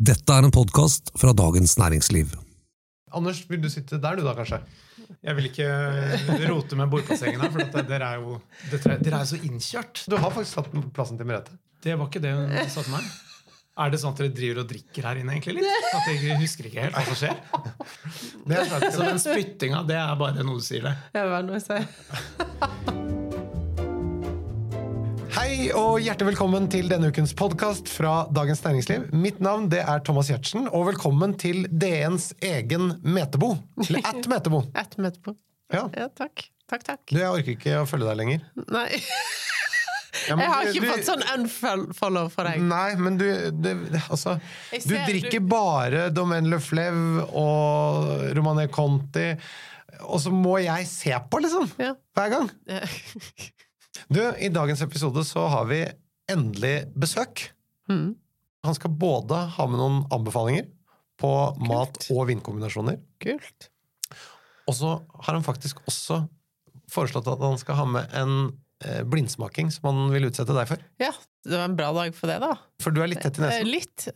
Dette er en podkast fra Dagens Næringsliv. Anders, vil du sitte der du da, kanskje? Jeg vil ikke rote med bordplasseringene, for dette, dere, er jo, dere, dere er så innkjørt. Du har faktisk tatt plassen til Merete. Det var ikke det hun sa til meg. Er det sånn at dere driver og drikker her inne? egentlig litt? At jeg husker ikke helt hva som skjer? Det er. Så den spyttinga, det er bare noe du sier det. Ja, hva er bare noe jeg si? Hei og hjertelig velkommen til denne ukens podkast fra Dagens Næringsliv. Mitt navn det er Thomas Giertsen, og velkommen til DNs egen Metebo. Eller at Metebo. at Metebo. Ja. Ja, takk. Takk, takk. Du, jeg orker ikke å følge deg lenger. Nei, Ja, men jeg har ikke du- fått sånn unfollow for deg. Nei, men du det, Altså, du drikker du- bare Domaine Le Fleuve og Romané Conti, og så må jeg se på, liksom! Ja. Hver gang. Eh, Du, I dagens episode så har vi endelig besøk. Mm. Han skal både ha med noen anbefalinger på mat- og vinkombinasjoner. Kult. Og så har han faktisk også foreslått at han skal ha med en eh, blindsmaking som han vil utsette deg for. Ja, det var en bra dag for det, da. For du er litt tett i Eh, nesen. Litt.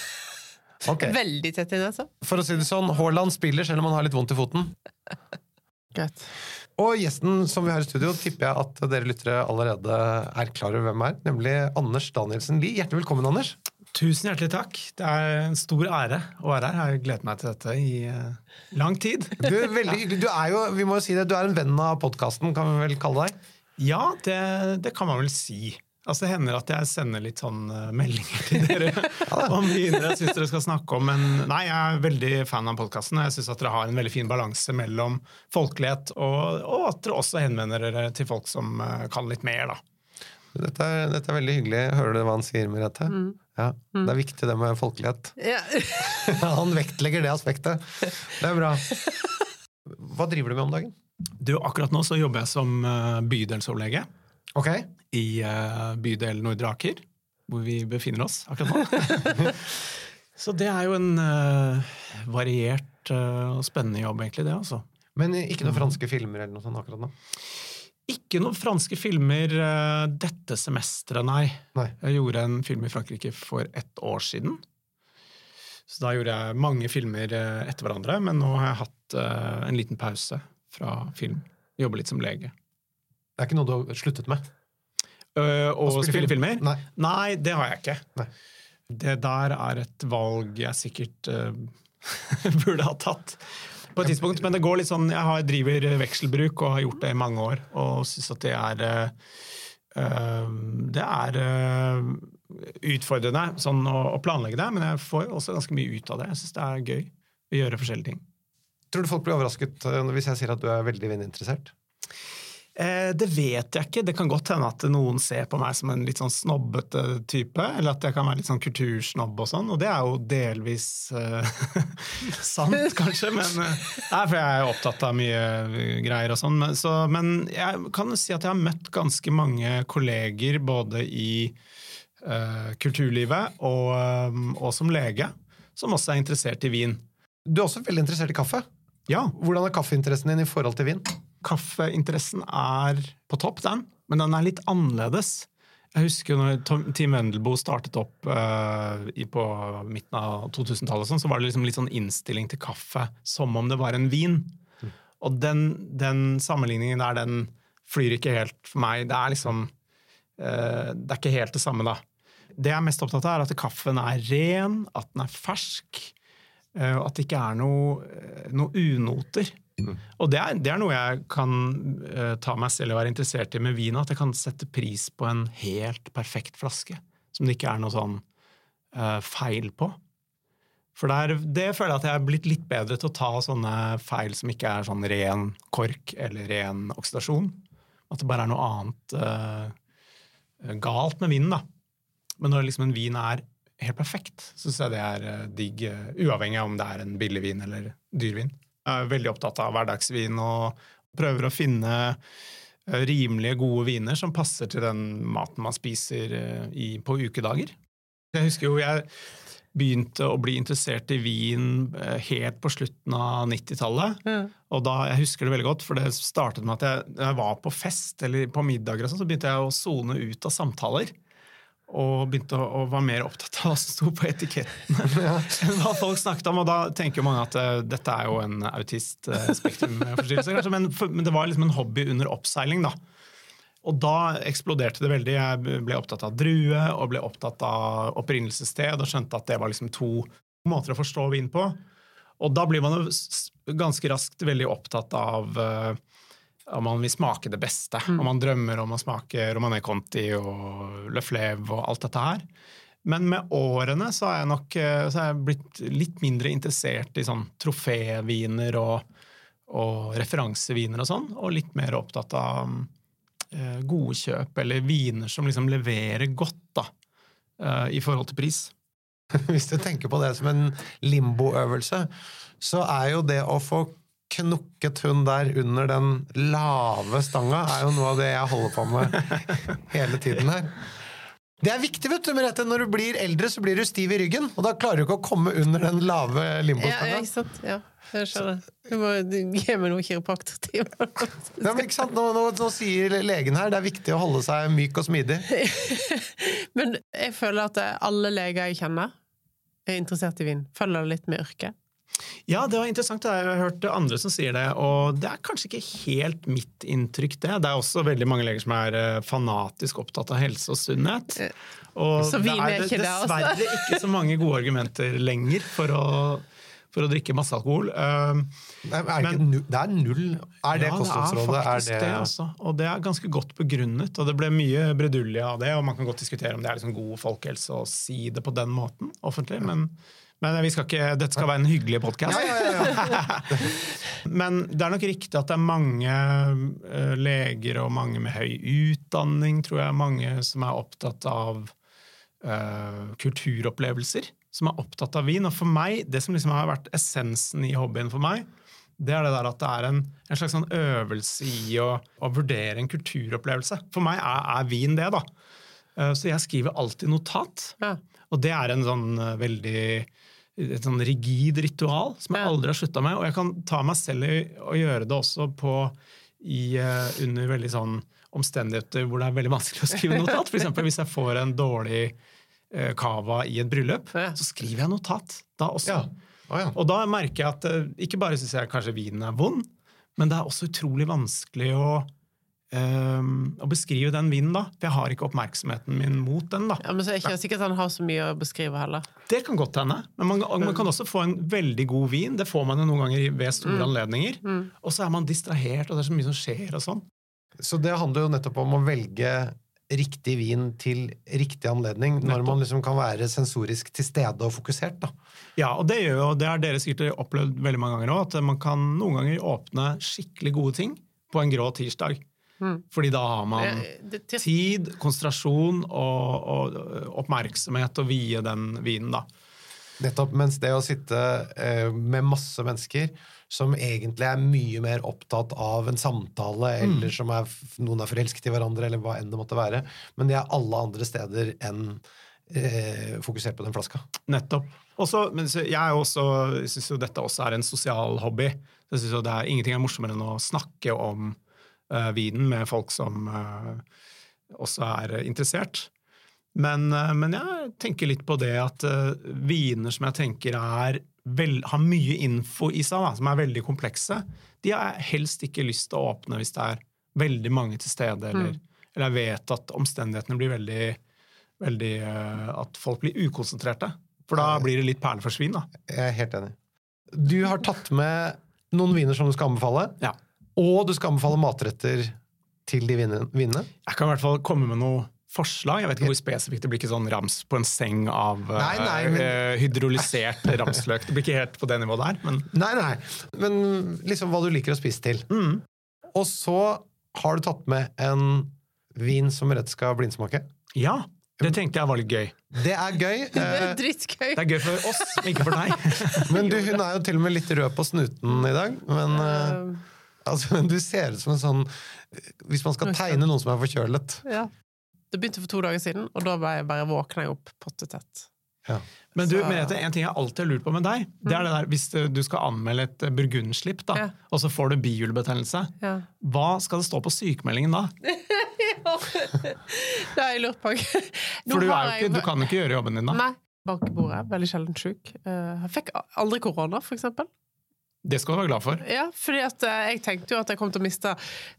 okay. Veldig tett i nesa. For å si det sånn, Haaland spiller selv om han har litt vondt i foten. Godt. Og gjesten som vi har i studio, tipper jeg at dere lyttere allerede er klar over hvem er, nemlig Anders Danielsen Lie. Hjertelig velkommen, Anders. Tusen hjertelig takk. Det er en stor ære å være her. Jeg har gledet meg til dette i uh, lang tid. Du er veldig hyggelig. Du er jo, vi må jo si det, du er en venn av podkasten, kan vi vel kalle deg? Ja, det, det kan man vel si. Altså, det hender at jeg sender litt sånn eh, meldinger til dere om viner jeg syns dere skal snakke om. Men nei, jeg er veldig fan av podkasten, og jeg syns at dere har en veldig fin balanse mellom folkelighet og, og at dere også henvender dere til folk som eh, kan litt mer, da. Dette er, dette er veldig hyggelig. Hører du hva han sier, Merete? Ja, Det er viktig det med folkelighet. Ja. Han vektlegger det aspektet. Det er bra. Hva driver du med om dagen? Du, akkurat nå så jobber jeg som eh, bydelsoverlege Ok. i uh, bydel Nordre Aker, hvor vi befinner oss akkurat nå. så det er jo en uh, variert og og spennende jobb, egentlig, det, altså. Men ikke noen franske filmer eller noe sånt akkurat nå? Ikke noen franske filmer eh, dette semesteret, nei. Nei. Jeg gjorde en film i Frankrike for ett år siden. Så da gjorde jeg mange filmer eh, etter hverandre, men nå har jeg hatt eh, en liten pause fra film. Jobber litt som lege. Det er ikke noe du har sluttet med? Uh, Å spille, filmer? Nei. Nei, det har jeg ikke. Nei. Det der er et valg jeg sikkert uh, burde ha tatt på et tidspunkt. Men det går litt sånn, jeg har, driver vekselbruk og har gjort det i mange år, og syns at det er eh, Det er utfordrende sånn å, å planlegge det, men jeg får også ganske mye ut av det. Jeg syns det er gøy å gjøre forskjellige ting. Tror du folk blir overrasket hvis jeg sier at du er veldig vininteressert? Eh, det vet jeg ikke. Det kan godt hende at noen ser på meg som en litt sånn snobbete type, eller at jeg kan være litt sånn kultursnobb og sånn, og det er jo delvis uh, sant, kanskje, men eh, Nei, for jeg er opptatt av mye eh, greier og sånn, men, så, men jeg kan jo si at jeg har møtt ganske mange kolleger både i uh, kulturlivet og, um, og som lege, som også er interessert i vin. Du er også veldig interessert i kaffe. Ja, Hvordan er kaffeinteressen din i forhold til vin? Kaffeinteressen er på topp, den, men den er litt annerledes. Jeg husker når Tom- Team Wendelboe startet opp uh, i, på midten av 2000-tallet, sånn, så var det liksom litt sånn innstilling til kaffe som om det var en vin. Og den, den sammenligningen der, den flyr ikke helt for meg. Det er liksom uh, Det er ikke helt det samme, da. Det jeg er mest opptatt av, er at kaffen er ren, at den er fersk, og at det ikke er noe, noe unoter. Og det er, det er noe jeg kan uh, ta meg selv i å være interessert i med vin, at jeg kan sette pris på en helt perfekt flaske, som det ikke er noe sånn uh, feil på. For der, det føler jeg at jeg er blitt litt bedre til å ta sånne feil som ikke er sånn ren kork eller ren oksidasjon. At det bare er noe annet uh, galt med vinen, da. Men når liksom en vin er helt perfekt, syns jeg det er digg, uavhengig av om det er en billig vin eller dyr vin. Jeg er veldig opptatt av hverdagsvin og prøver å finne eh, rimelige, gode viner som passer til den maten man spiser eh, i, på ukedager. Jeg husker jo jeg begynte å bli interessert i vin eh, helt på slutten av 90-tallet. Ja. Og da, Jeg husker det veldig godt, for det startet med at jeg, jeg var på fest eller på middager, og sånt, så begynte jeg å sone ut av samtaler. Og begynte å, og var mer opptatt av hva som sto på etikettene enn hva folk snakket om. Og da tenker jo mange at uh, dette er jo en autistspektrumforstyrrelse, kanskje, men, for- men det var liksom en hobby under oppseiling, da. Og da eksploderte det veldig. Jeg ble opptatt av drue og ble opptatt av opprinnelsessted og skjønte at det var liksom to måter å forstå vin på. Og da blir man jo ganske raskt veldig opptatt av eh, om man vil smake det beste. Om man drømmer om å smake Romané Conti og Le Fleve og alt dette her. Men med årene så er jeg nok eh, så er jeg blitt litt mindre interessert i sånn troféviner og, og referanseviner og sånn, og litt mer opptatt av eh, gode kjøp eller viner som liksom leverer godt da, eh, i forhold til pris. Hvis du tenker på det som en limboøvelse, så er jo det å få knukket hund der under den lave stanga, er jo noe av det jeg holder på med hele tiden her. Det er viktig, vet du, Merete. Når du blir eldre, så blir du stiv i ryggen. Og da klarer du ikke å komme under den lave limbostanga. ja, ikke sant? Ja, jeg skjønner. Du må gi meg noen kiropraktortimer. Ja, men ikke sant? Nå, nå, nå sier legen her det er viktig å holde seg myk og smidig. Men jeg føler at alle leger jeg kjenner, er interessert i vin. Følger det litt med yrket. Ja, det var interessant. Jeg har hørt andre som sier det, og det er kanskje ikke helt mitt inntrykk, det. Det er også veldig mange leger som er eh, fanatisk opptatt av helse og sunnhet. Og Så vin er ikke det, altså. dessverre ikke så mange gode argumenter lenger for å, for å drikke masse alkohol. Um, Nei, Er det, ikke, nu- det er null Er det ja, kostholdsrådet? Det er faktisk er det, også. Og det er ganske godt begrunnet. Og det ble mye brudulje av det, og man kan godt diskutere om det er liksom god folkehelse å si det på den måten offentlig, men, men vi skal ikke, dette skal være en hyggelig podkast. Ja, ja, ja, ja. Men det er nok riktig at det er mange eh, leger og mange med høy utdanning, tror jeg, mange som er opptatt av uh, kulturopplevelser, som er opptatt av vin. Og for meg, det som liksom har vært essensen i hobbyen for meg, det er det der at det er en, en slags sånn øvelse i å, å vurdere en kulturopplevelse. For meg er, er vin det, da. Uh, Så jeg skriver alltid notat. Ja. Og det er en sånn uh, veldig et sånn rigid ritual som jeg aldri har slutta med. Og jeg kan ta meg selv i å gjøre det også på, i, eh, under veldig sånn omstendigheter hvor det er veldig vanskelig å skrive notat. For eksempel hvis jeg får en dårlig eh, cava i et bryllup, så skriver jeg notat da også. Ja. Oh, ja. Og da merker jeg at eh, ikke bare syns jeg kanskje vinen er vond, men det er også utrolig vanskelig å, eh, å beskrive den vinen da. For jeg har ikke oppmerksomheten min mot den. da. Ja, men så er det ikke sikkert han har så mye å beskrive heller. Det kan godt hende. Men man, man kan også få en veldig god vin. Det får man jo noen ganger ved store anledninger. Og så er man distrahert, og det er så mye som skjer. og sånn. Så det handler jo nettopp om å velge riktig vin til riktig anledning, når Nettopp. man liksom kan være sensorisk til stede og fokusert. da. Ja, og det gjør jo, det har dere sikkert opplevd veldig mange ganger òg, at man kan noen ganger åpne skikkelig gode ting på en grå tirsdag. Fordi da har man tid, konsentrasjon og, og oppmerksomhet å vie den vinen, da. Nettopp, mens det å sitte eh, med masse mennesker som egentlig er mye mer opptatt av en samtale, eller som er, noen er forelsket i hverandre, eller hva enn det måtte være, men de er alle andre steder enn eh, fokusert på den flaska. Nettopp. Også, men jeg er syns jo dette også er en sosial hobby. Jeg synes jo det er, Ingenting er morsommere enn å snakke om vinen med folk som eh, også er interessert. Men, eh, men jeg tenker litt på det at eh, viner som jeg tenker er vel, har mye info i seg, da, som er veldig komplekse, de har jeg helst ikke lyst til å åpne hvis det er veldig mange til stede, eller, eller jeg vet at omstendighetene blir veldig, veldig eh, At folk blir ukonsentrerte. For da blir det litt perleforsvinn, da. Jeg er helt enig. Du har tatt med noen viner som du skal anbefale, Ja. Og du skal anbefale matretter til de vinene. Jeg kan i hvert fall komme med noe forslag. Jeg vet ikke hvor spesifikt det blir ikke sånn rams på en seng av eh, Nei, nei, men- eh, hydrolysert ramsløk. Det blir ikke helt på det nivået der, men Nei, nei, men liksom hva du liker å spise til. mm. Og så har du tatt med en vin som rett skal blindsmake. ja. Det tenkte jeg var litt gøy. Det er gøy, Det eh, er dritgøy! Det er gøy for oss, men ikke for deg. men du, hun er jo til og med litt rød på snuten i dag. Men, eh, Um, altså, men du ser ut som en sånn Hvis man skal tegne noen som er forkjølet. ja. Det begynte for to dager siden, og da bare, bare våkna jeg opp pottetett. Ja. Men du, Merete, en ting jeg alltid har lurt på med deg, det er det der hvis du- skal anmelde et burgundslipp, da, Ja. og så får du bihulebetennelse, Ja. hva skal det stå på sykemeldingen da? Det har jeg lurt på. For du, er jo ikke, du kan jo ikke gjøre jobben din da. Nei. Bak bordet. Veldig sjelden sjuk. Eh, Jeg fikk aldri korona, for eksempel. Det skal du være glad for. Ja, fordi at eh, jeg tenkte jo at jeg kom til å miste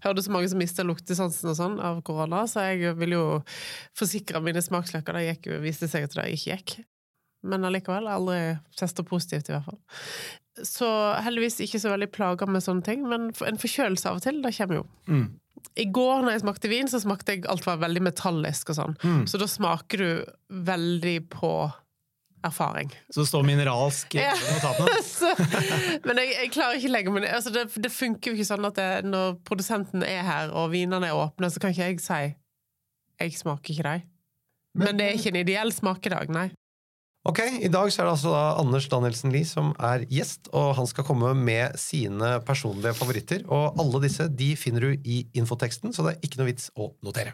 Hørte så mange som mista luktesansen og sånn av korona, så jeg ville jo forsikre mine smaksløker. Det gikk viste seg at det ikke gikk. Men allikevel, aldri testa positivt, i hvert fall. Så heldigvis ikke så veldig plaga med sånne ting, men en forkjølelse av og til, det kommer jo. Mm. I går når jeg smakte vin, så smakte jeg alt var veldig metallisk og sånn. Mm. Så da smaker du veldig på erfaring. Så det står mineralsk i notatene. Så, men jeg, jeg klarer ikke legge meg ned. Altså, det, det funker jo ikke sånn at det, når produsenten er her og vinene er åpne, så kan ikke jeg si jeg smaker ikke dem. Men det er ikke en ideell smakedag, nei. Ok, I dag så er det altså da Anders Danielsen Lie som er gjest, og han skal komme med sine personlige favoritter. Og alle disse de finner du i infoteksten, så det er ikke noe vits å notere.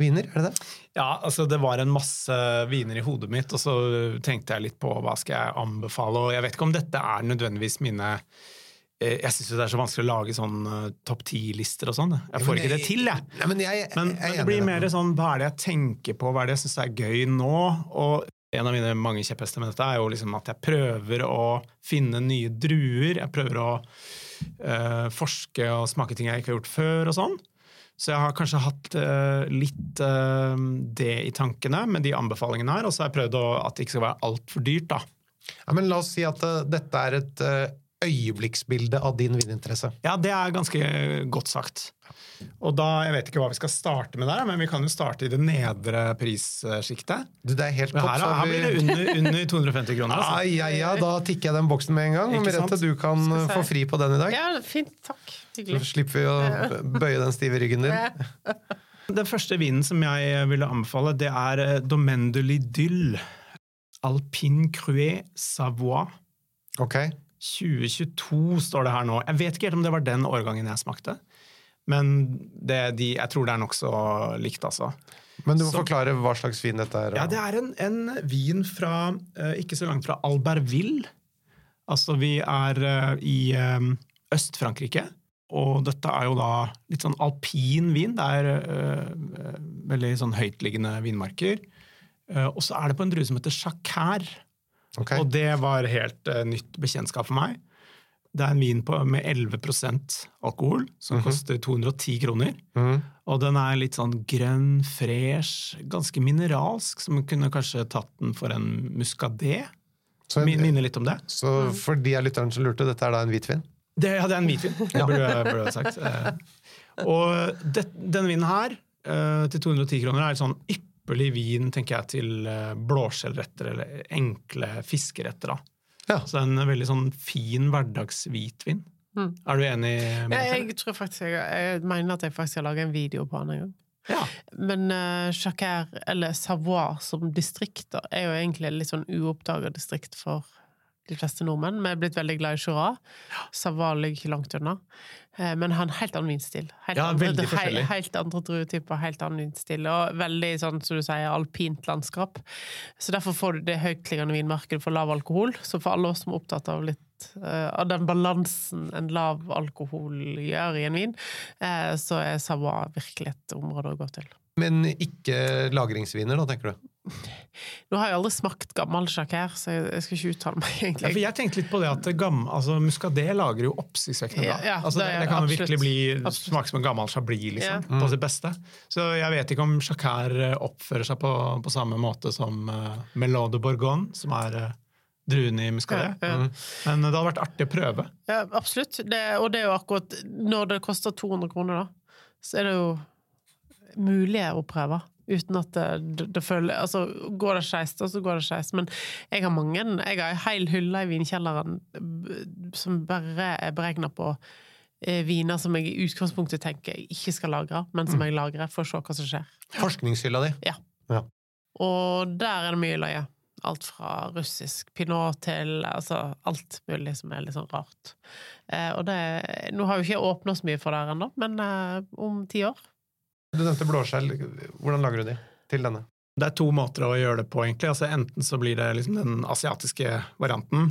viner, er det det? Ja, altså det var en masse viner i hodet mitt, og så tenkte jeg litt på hva skal jeg anbefale. Og jeg vet ikke om dette er nødvendigvis mine eh, Jeg syns det er så vanskelig å lage sånn eh, topp ti-lister og sånn. Jeg får ikke det til, jeg. Nei, men jeg, jeg men, men det blir mer sånn hva er det jeg tenker på, hva er det jeg syns er gøy nå? Og en av mine mange kjepphester med dette er jo liksom at jeg prøver å finne nye druer. Jeg prøver å eh, forske og smake ting jeg ikke har gjort før og sånn. Så jeg har kanskje hatt uh, litt uh, det i tankene med de anbefalingene her, og så har jeg prøvd å, at det ikke skal være altfor dyrt, da. Ja, men La oss si at uh, dette er et øyeblikksbilde av din vininteresse. Ja, det er ganske godt sagt. Og da, Jeg vet ikke hva vi skal starte med der, men vi kan jo starte i det nedre prissjiktet. Det er helt topp. her, her blir det under, under 250 kroner. Altså. Ai, ai, ja, da tikker jeg den boksen med en gang. Merete, du kan få fri på den i dag. Ja, fint. Takk. Så slipper vi å bøye den stive ryggen din. Den første vinen som jeg ville anbefale, det er eh, Domaine de l'Idylle. Alpine Cruet Savoie. Ok. 2022 står det her nå. Jeg vet ikke helt om det var den årgangen jeg smakte. Men det, de, jeg tror det er nokså likt, altså. Men du må Så- forklare hva slags vin dette er. Ja, det er en, en vin fra eh, ikke så langt fra Albertville. Altså, vi er eh, i eh, Øst-Frankrike, og dette er jo da litt sånn alpin vin. Det er veldig sånn høytliggende vinmarker. Og så er det på en drue som heter Jacquard. Ok. Og det var helt uh, nytt bekjentskap for meg. Det er en vin på, med 11% alkohol, som koster 210 kroner. Mhm. Og den er litt sånn grønn, fresh, ganske mineralsk, man kunne kanskje tatt den for en muscadet. Så, Min, minner litt om det. så for de av lytterne som lurte, dette er da en hvitvin? Det ja, det er en hvitvin, det burde burde jeg sagt. Eh, Og det, denne vinen her, eh, til 210 kroner, er et sånn ypperlig vin, tenker jeg, til eh, blåskjellretter eller enkle fiskeretter. da. Ja. Så en veldig sånn fin hverdagshvitvin. Mm. Er du enig med Ja, det? jeg tror faktisk jeg, jeg mener at jeg faktisk har laga en video på den en gang. Ja. Men uh, Jacquard, eller Savoie som distrikt, er jo egentlig et litt sånn uoppdaga distrikt for de fleste nordmenn. Vi er blitt veldig glad i Jura. Savoie ligger ikke langt unna. Eh, men har en helt annen vinstil. Helt, Ja, andre, forskjellig. helt andre druetyper, helt annen vinstil. Og veldig sånn som du sier, alpint landskap. Så derfor får du det høytliggende vinmarkedet for lav alkohol. Så for alle oss som er opptatt av litt eh, av den balansen en lav alkohol gjør i en vin, eh, så er Savoie virkelig et område å gå til. Men ikke lagringsviner, da, tenker du? Nå har jeg aldri smakt gammel sjakker, så jeg, skal ikke uttale meg, Ja, egentlig. for jeg tenkte litt på det at gam, altså, Muscadet lager jo oppsiktsvekkende bra. Ja, ja, altså, det, det det kan absolutt. virkelig bli smake som en gammel chablis liksom, Ja. på sitt beste. Så jeg vet ikke om Jacquard eh, oppfører seg på, på samme måte som uh, Melot de Bourgogne, som er uh, druen i Muscadet. Ja, ja. Men det hadde vært artig å prøve. Ja, absolutt. Det, og det er jo akkurat Når det koster 200 kroner, da, så er det jo mulig å prøve. Uten at det, det, føler Altså, går det skeis, så går det skeis. Men jeg har mange Jeg har ei heil hylle i vinkjelleren som bare er beregna på eh, viner som jeg i utgangspunktet tenker jeg ikke skal lagre, men som jeg lagrer for å se hva som skjer. Forskningshylla di. Og der er det mye løye. Alt fra russisk pinot til altså, alt mulig som er litt sånn rart. Eh, og det, nå har jo ikke jeg åpna så mye for det ennå, men eh, om ti år Du nevnte blåskjell. Hvordan lager du de til denne? Det er to måter å gjøre det på, egentlig. Altså, enten så blir det liksom den asiatiske varianten,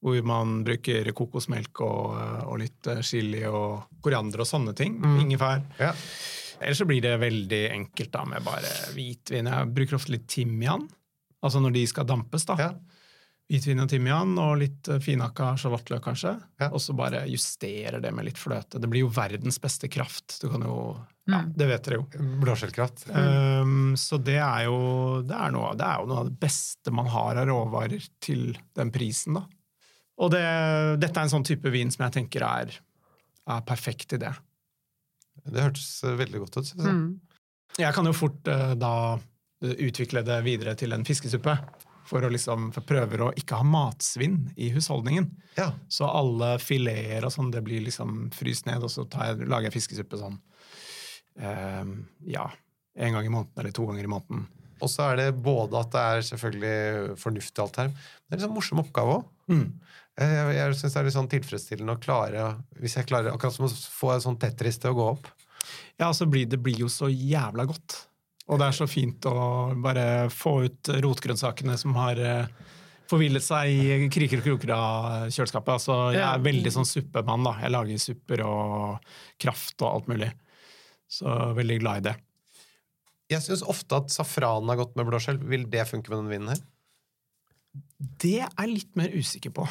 hvor man bruker kokosmelk og, og litt eh, chili og koriander og sånne ting. Mm. Ingefær. Ja. Eller så blir det veldig enkelt da, med bare hvitvin. Jeg bruker ofte litt timian, altså når de skal dampes. da. Ja. Hvitvin og timian og litt eh, finhakka sjalottløk, kanskje. Ja. Og så bare justerer det med litt fløte. Det blir jo verdens beste kraft. Du kan jo Ja, det vet dere jo. Blåskjellkraft. Um, så det er, jo, det, er noe, det er jo noe av det beste man har av råvarer til den prisen, da. Og det, dette er en sånn type vin som jeg tenker er, er perfekt i det. Det hørtes veldig godt ut. jeg. mm. Jeg kan jo fort uh, da utvikle det videre til en fiskesuppe. For å liksom, for prøver å ikke ha matsvinn i husholdningen. Ja. Så alle fileter og sånn, det blir liksom fryst ned, og så tar jeg, lager jeg fiskesuppe sånn ja, en gang i måneden eller to ganger i måneden. Og så er det både at det er selvfølgelig fornuftig alt her, men det er en sånn morsom oppgave òg. Mm. Jeg, jeg syns det er litt sånn tilfredsstillende å klare Hvis jeg klarer akkurat som å få en sånn Tetris til å gå opp. Ja, altså blir det blir jo så jævla godt. Og det er så fint å bare få ut rotgrønnsakene som har eh, forvillet seg i kriker og kroker av kjøleskapet. Altså, jeg er veldig sånn suppemann, da. Jeg lager supper og kraft og alt mulig. Så veldig glad i det. Jeg syns ofte at safran har gått med blåskjell. Vil det funke med denne vinen her? Det er jeg litt mer usikker på.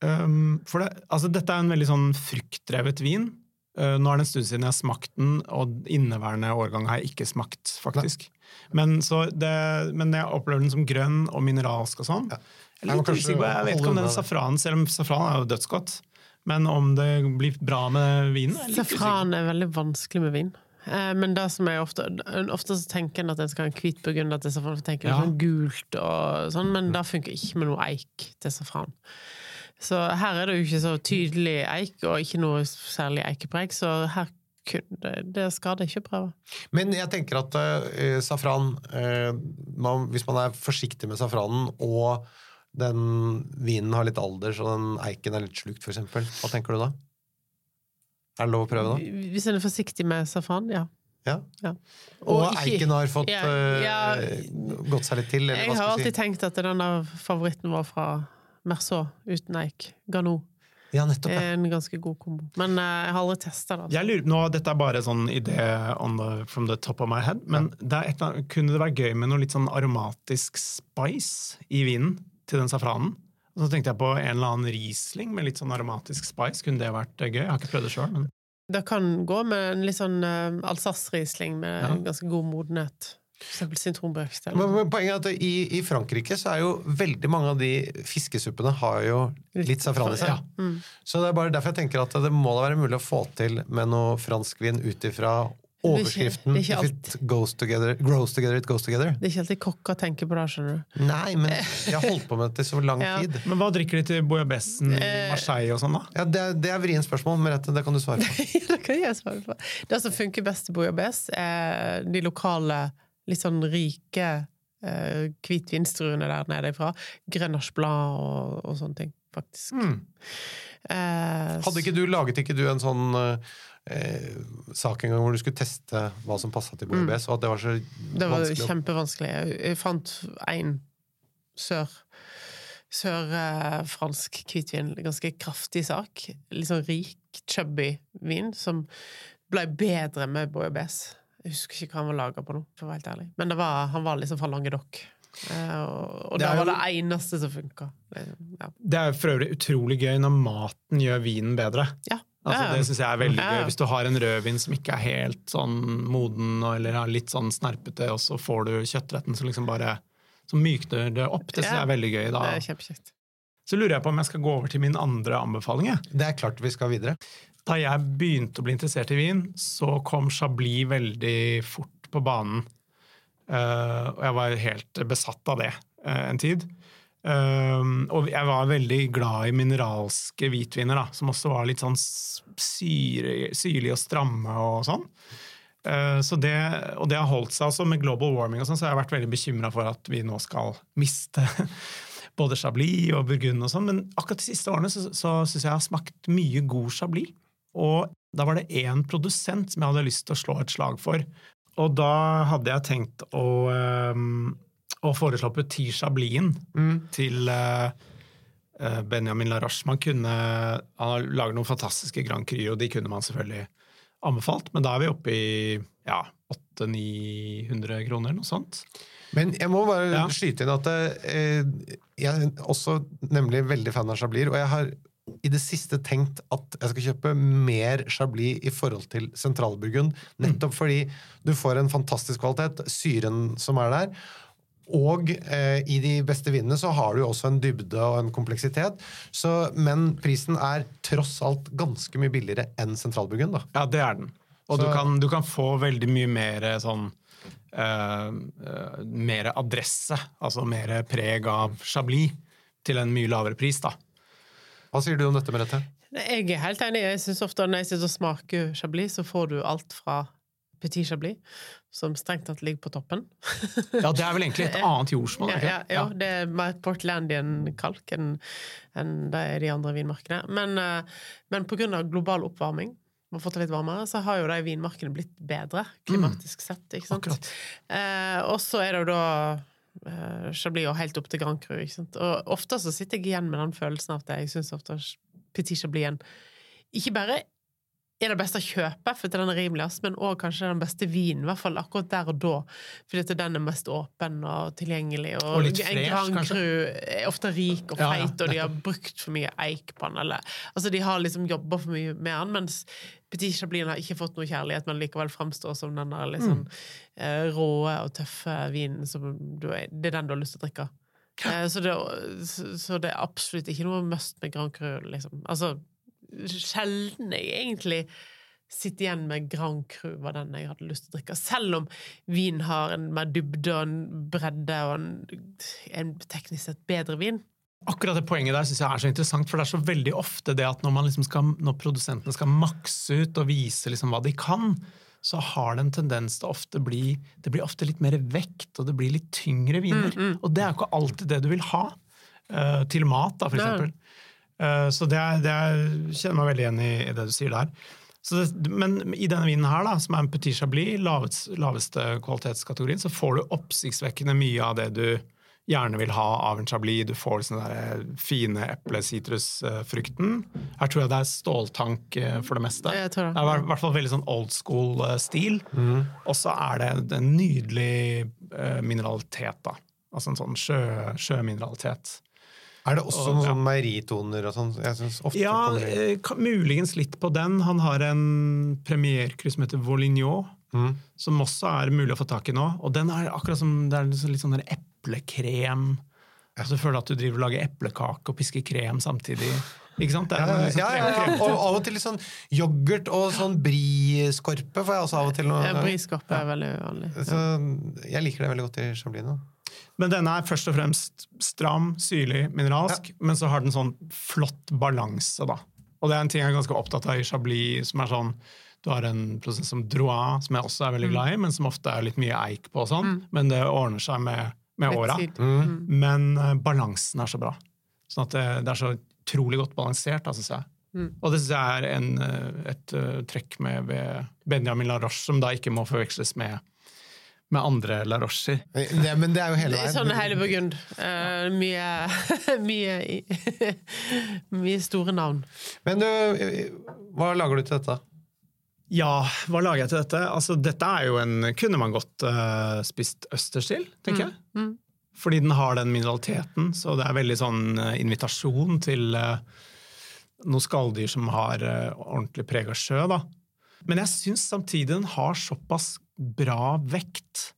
Um, for det, altså, dette er en veldig sånn fruktdrevet vin. Uh, nå er det en stund siden jeg har smakt den, og inneværende årgang har jeg ikke smakt, faktisk. Men, så det, men jeg opplever den som grønn og mineralsk og sånn. Ja. Jeg Jeg er litt usikker på, jeg vet ikke om den safranen, selv om safran er jo dødsgodt. Men om det blir bra med vinen. Safran er veldig vanskelig med vin. Eh, Men det som er ofte Ofte så tenker en at en skal ha en hvit burgunder til safran. tenker Ja. sånn gult og sånn, Men det funker ikke med noe eik til safran. Så her er det jo ikke så tydelig eik, og ikke noe særlig eikepreg, så her kunne det, det skal det ikke prøve. Men jeg tenker at uh, safran uh, man, Hvis man er forsiktig med safranen, og den vinen har litt alder, så den eiken er litt slukt, f.eks., hva tenker du da? Er det lov å prøve, da? Hvis en er forsiktig med safran, ja. Ja. ja. Og, ikke- eiken har fått Ja, eh, ja. gått seg litt til, eller Jeg hva har alltid si? tenkt at den der favoritten var fra Merceau uten eik. Ganou. Ja, nettopp. Ja. En ganske god kombo. Men uh, jeg har aldri testa det. altså. Jeg lurer, nå, Dette er bare sånn idé on the, from the top of my head, men det er et, kunne det være gøy med noe litt sånn aromatisk spice i vinen til den safranen? Og så tenkte jeg på en eller annen Riesling med litt sånn aromatisk spice. Kunne det vært eh, gøy? Jeg har ikke prøvd det sjøl, men Det kan gå med en litt sånn uh, Alsace-riesling med Ja. en ganske god modenhet. Men poenget er at i, i Frankrike så er jo veldig mange av de fiskesuppene har jo litt safran i seg. Ja. Mm. Så det er bare derfor jeg tenker at det må da være mulig å få til med noe franskvin ut ifra overskriften det er ikke If it goes together, grows together, it goes together. Det er ikke alltid kokka tenker på det, skjønner du. Nei, men jeg har holdt på med dette i så lang Ja. tid. Men hva drikker de til bouillabaisen i Eh, Marseille og sånn, da? Ja, det, det er vrient spørsmål, Merete. Det kan du svare på. Det kan jeg svare på. Det som funker best til bouillabaisse, er de lokale, litt sånn rike uh, hvitvinstruene der nede ifra. Grenache Blanc og, og sånne ting, faktisk. Mm. Uh, Hadde ikke du, Laget ikke du en sånn eh, sak en gang hvor du skulle teste hva som passa til bouillabaisse, og at det var så Det var vanskelig kjempevanskelig. Jeg, fant en sør Sørfransk hvitvin, ganske kraftig sak. Litt sånn rik, chubby vin, som ble bedre med bouillabaisse. Jeg husker ikke hva han var laga på nå, for å være helt ærlig. Men det var, han var liksom fra Languedoc. Eh, og og Det det, var jo- det eneste som funka. Ja. Det er for øvrig utrolig gøy når maten gjør vinen bedre. ja. Altså, det synes jeg er veldig gøy. Hvis du har en rødvin som ikke er helt sånn moden, eller er litt sånn snerpete, og så får du kjøttretten som liksom bare så mykner det opp. Det synes jeg er veldig gøy. Da. Det er kjempekjekt. Så lurer jeg på om jeg skal gå over til min andre anbefaling. Det er klart vi skal videre. Da jeg begynte å bli interessert i vin, så kom Chablis veldig fort på banen. Uh, og jeg var helt besatt av det uh, en tid. Eh, og jeg var veldig glad i mineralske hvitviner, da, som også var litt sånn syre, syrlige og stramme og sånn. Eh, Så det, og det har holdt seg også med global warming, og sånn, så jeg har vært veldig bekymra for at vi nå skal miste både Chablis og Burgund og sånn. Men akkurat de siste årene så, så syns jeg jeg har smakt mye god Chablis. Og da var det én produsent som jeg hadde lyst til å slå et slag for. Og da hadde jeg tenkt å, ehm, å foreslå Petit mm. til eh, Benjamin Larache. Man kunne, han har laget noen fantastiske Grand Cru, og de kunne man selvfølgelig anbefalt, men da er vi oppe i ja, 800-900 kroner, noe sånt. Men jeg må bare Ja. skyte inn at eh, jeg er også nemlig veldig fan av Chablis, og jeg har i det siste tenkt at jeg skal kjøpe mer Chablis i forhold til sentralburgund, nettopp fordi du får en fantastisk kvalitet, syren som er der, og eh, i de beste vinene så har du jo også en dybde og en kompleksitet, så, men prisen er tross alt ganske mye billigere enn sentralbyggen da. Ja, det er den. Og Så- du, kan, du kan få veldig mye mer sånn eh, eh, Mer adresse, altså mer preg av Chablis, til en mye lavere pris, da. Hva sier du om dette, Merete? Jeg er helt enig. Jeg synes ofte Når jeg sitter og smaker chablis, så får du alt fra petit chablis, som strengt tatt ligger på toppen. Ja, det er vel egentlig et annet jordsmonn? Ja, ja, ja, det er mer Portlandian-kalk enn enn det er de andre vinmarkene. Men, eh, men av global oppvarming, vi har fått det litt varmere, så har jo de vinmarkene blitt bedre, klimatisk sett. ikke sant? Akkurat. Eh, og så er det jo da eh, Chablis og helt opp til Grand Cru. ikke sant? Og ofte så sitter jeg igjen med den følelsen av at jeg syns ofte Petit Chablis ikke bare er det beste å kjøpe, for den er rimeligst, men òg kanskje den beste vinen, i hvert fall akkurat der og da, fordi den er mest åpen og tilgjengelig. Og, Og litt en Grand? Cru er ofte rik og Ja, ja, feit, og de har brukt for mye eik på den, eller Altså, de har liksom jobba for mye med den, mens Petit Chablisen har ikke fått noe kjærlighet, men likevel framstår som den der liksom, sånn eh, rå og tøffe vinen som du Det er den du har lyst til å drikke. Eh, så, det, så, så det er absolutt ikke noe must med Grand Cru, liksom. Altså, sjelden jeg egentlig sitter igjen med Grand Cru var den jeg hadde lyst til å drikke. Selv om vin har en mer dybde og en bredde og en, en teknisk sett bedre vin. Akkurat det poenget der synes jeg er så interessant, for det er så veldig ofte det at når, man liksom skal, når produsentene skal makse ut og vise liksom hva de kan, så har det en tendens til å ofte bli Det blir ofte litt mer vekt, og det blir litt tyngre viner. Og det er jo ikke alltid det du vil ha Uh, til mat, da, for eksempel. Eh, så det, er, det er, kjenner meg veldig igjen i, i det du sier der. Så det, men i denne vinen her, da, som er en Petit Chablis, lavest, laveste kvalitetskategorien, så får du oppsiktsvekkende mye av det du gjerne vil ha av en Chablis. Du får den der fine eple-sitrusfrukten. Her tror jeg det er ståltank eh, for det meste. Jeg tror det. Det er i hvert fall veldig sånn old school-stil. Og så er det en nydelig eh, mineralitet, da. Altså en sånn sjø, sjømineralitet. Er det også Og- noen ja. sånn meieritoner og sånn? Jeg synes ofte Ja, eh, ka- muligens litt på den. Han har en premierkryss som heter Volignon, Mm. som også er mulig å få tak i nå. Og den er akkurat som det er liksom litt sånn der eplekrem. Altså, så føler at du driver og lager eplekake og pisker krem samtidig. Ikke sant? Det Ja, er ja, sånn ja, ja, ja. Og av og til litt sånn yoghurt og sånn briskorpe får jeg også av og til. noe- Ja, Briskorpe er veldig vanlig. Så jeg liker det veldig godt i Chablis nå. Men denne er først og fremst stram, syrlig, mineralsk, men så har den sånn flott balanse, da. Og det er en ting jeg er ganske opptatt av i Chablis, som er sånn Du har en prosess som Droit, som jeg også er veldig glad i, men som ofte er litt mye eik på og sånn. Men det ordner seg med, med åra. Mm. Men uh, balansen er så bra. Sånn at det, det er så utrolig godt balansert, da, syns jeg. Og det syns jeg er en, eh, et uh, trekk med ved Benjamin Laroche, som da ikke må forveksles med, med andre Larocher. Det, men det er jo hele veien. sånn hele Burgund. Uh, mye mye, mye store navn. Men du, hva lager du til dette? Ja, hva lager jeg til dette? Altså, dette er jo en Kunne man godt uh, spist østers til, tenker jeg. Fordi den har den mineraliteten, så det er veldig sånn eh, invitasjon til uh, noen skalldyr som har uh, ordentlig preg av sjø, da. Men jeg syns samtidig den har såpass bra vekt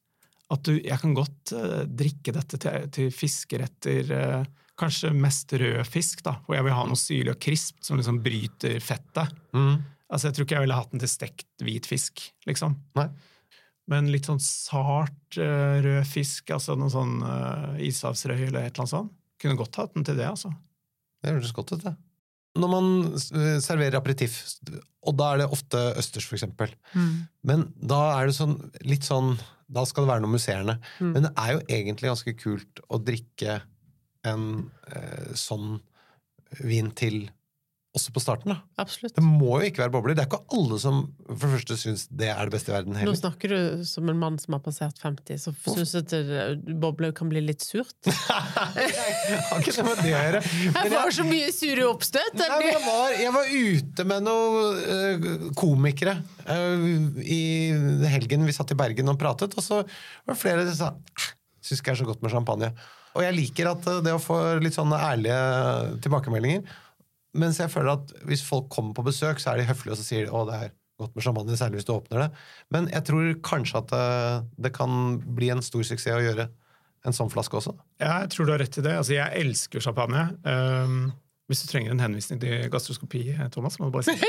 at du, jeg kan godt eh, drikke dette til, til fiskeretter. eh, kanskje mest rød fisk, da, hvor jeg vil ha noe syrlig og krispt som liksom bryter fettet. Altså, Jeg tror ikke jeg ville hatt den til stekt hvit fisk, liksom. Nei. Men litt sånn sart eh, rød fisk, altså noe sånn ishavsrøy eller et eller annet sånt. Kunne godt hatt den til det, altså. Det høres godt ut, det. Når man eh, serverer aperitiff, og da er det ofte østers, for eksempel, men da er det sånn, litt sånn Da skal det være noe musserende. Mm. Men det er jo egentlig ganske kult å drikke en eh, sånn vin til også på starten, da. Absolutt. Det må jo ikke være bobler. Det er ikke alle som for det første syns det er det beste i verden Nå snakker du som en mann som har passert 50, så syns jeg at bobler kan bli litt surt? jeg Har ikke noe med det å gjøre. Jeg får så mye sure oppstøt! Nei, men jeg, var, jeg var ute med noen eh, komikere eh, i helgen. Vi satt i Bergen og pratet, og så var det flere som sa syns ikke det er så godt med champagne. Og jeg liker at eh, det å få litt sånne ærlige tilbakemeldinger. Mens jeg føler at hvis folk kommer på besøk, så er de høflige og sier de, det er godt med champagne, særlig hvis du åpner det. Men jeg tror kanskje at eh, det kan bli en stor suksess å gjøre en sånn flaske også. Ja, jeg tror du har rett i det. Altså, jeg elsker champagne. Um, hvis du trenger en henvisning til gastroskopi, Thomas, må du bare si det.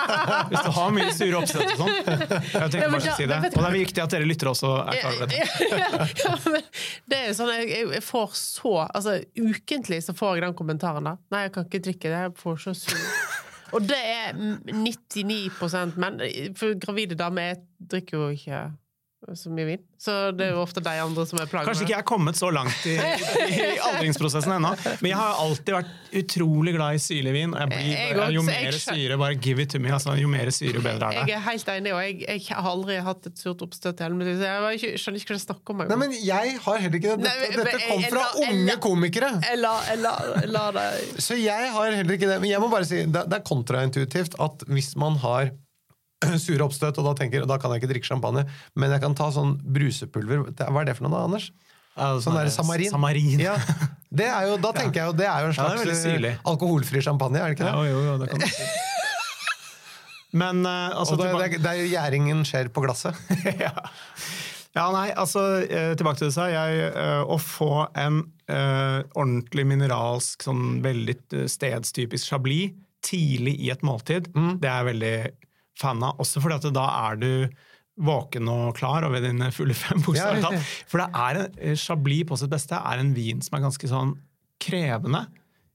Hvis du har mye sure oppsett og sånn. Jeg tenker bare å si det. Og det er viktig at dere lytter også er klar over det. ja, det er jo sånn, jeg, får så Altså, ukentlig så får jeg den kommentaren da. Nei, jeg kan ikke drikke det, jeg får så sur. Og det er mm, 99% menn. For gravide damer jeg drikker jo ikke så mye vin. Så det er jo ofte de andre som er plaga Kanskje ikke jeg er kommet så langt i, i aldringsprosessen ennå, men jeg har alltid vært utrolig glad i syrlig vin. Jeg blir, Jeg jo også, jo mer syre, bare give it to me. Altså, jo mer syre, jo bedre er det. Jeg er helt enig, og jeg, jeg har aldri hatt et surt oppstøt i hele mitt liv. så Jeg ikke- skjønner ikke hva jeg snakker om. Nei, men jeg har heller ikke det. Nei, Dette, men- dette kom fra jeg- unge jeg- komikere. Jeg la, jeg la, jeg la det Så jeg har heller ikke det. Men jeg må bare si, det, det er kontraintuitivt at hvis man har sure oppstøt, og da tenker da kan jeg ikke drikke champagne, men jeg kan ta sånn brusepulver Hva er det for noe, da, Anders? Ja, Sånn der samarin. Samarin. Ja, det er jo, da tenker jeg jo det er jo en Ja, slags veldig eh, alkoholfri champagne, er det ikke det? Ja, jo, jo, det kan du si. Men eh, altså Og det, er- det er jo gjæringen skjer på glasset. ja. ja, nei, altså eh, tilbake til det sa jeg. å få en uh, ordentlig mineralsk, sånn veldig stedstypisk chablis tidlig i et måltid, det er veldig fan av. Også fordi at da er du våken og klar og ved dine fulle fem, bokstavelig Ja. For det er en, eh, chablis på sitt beste er en vin som er ganske sånn krevende.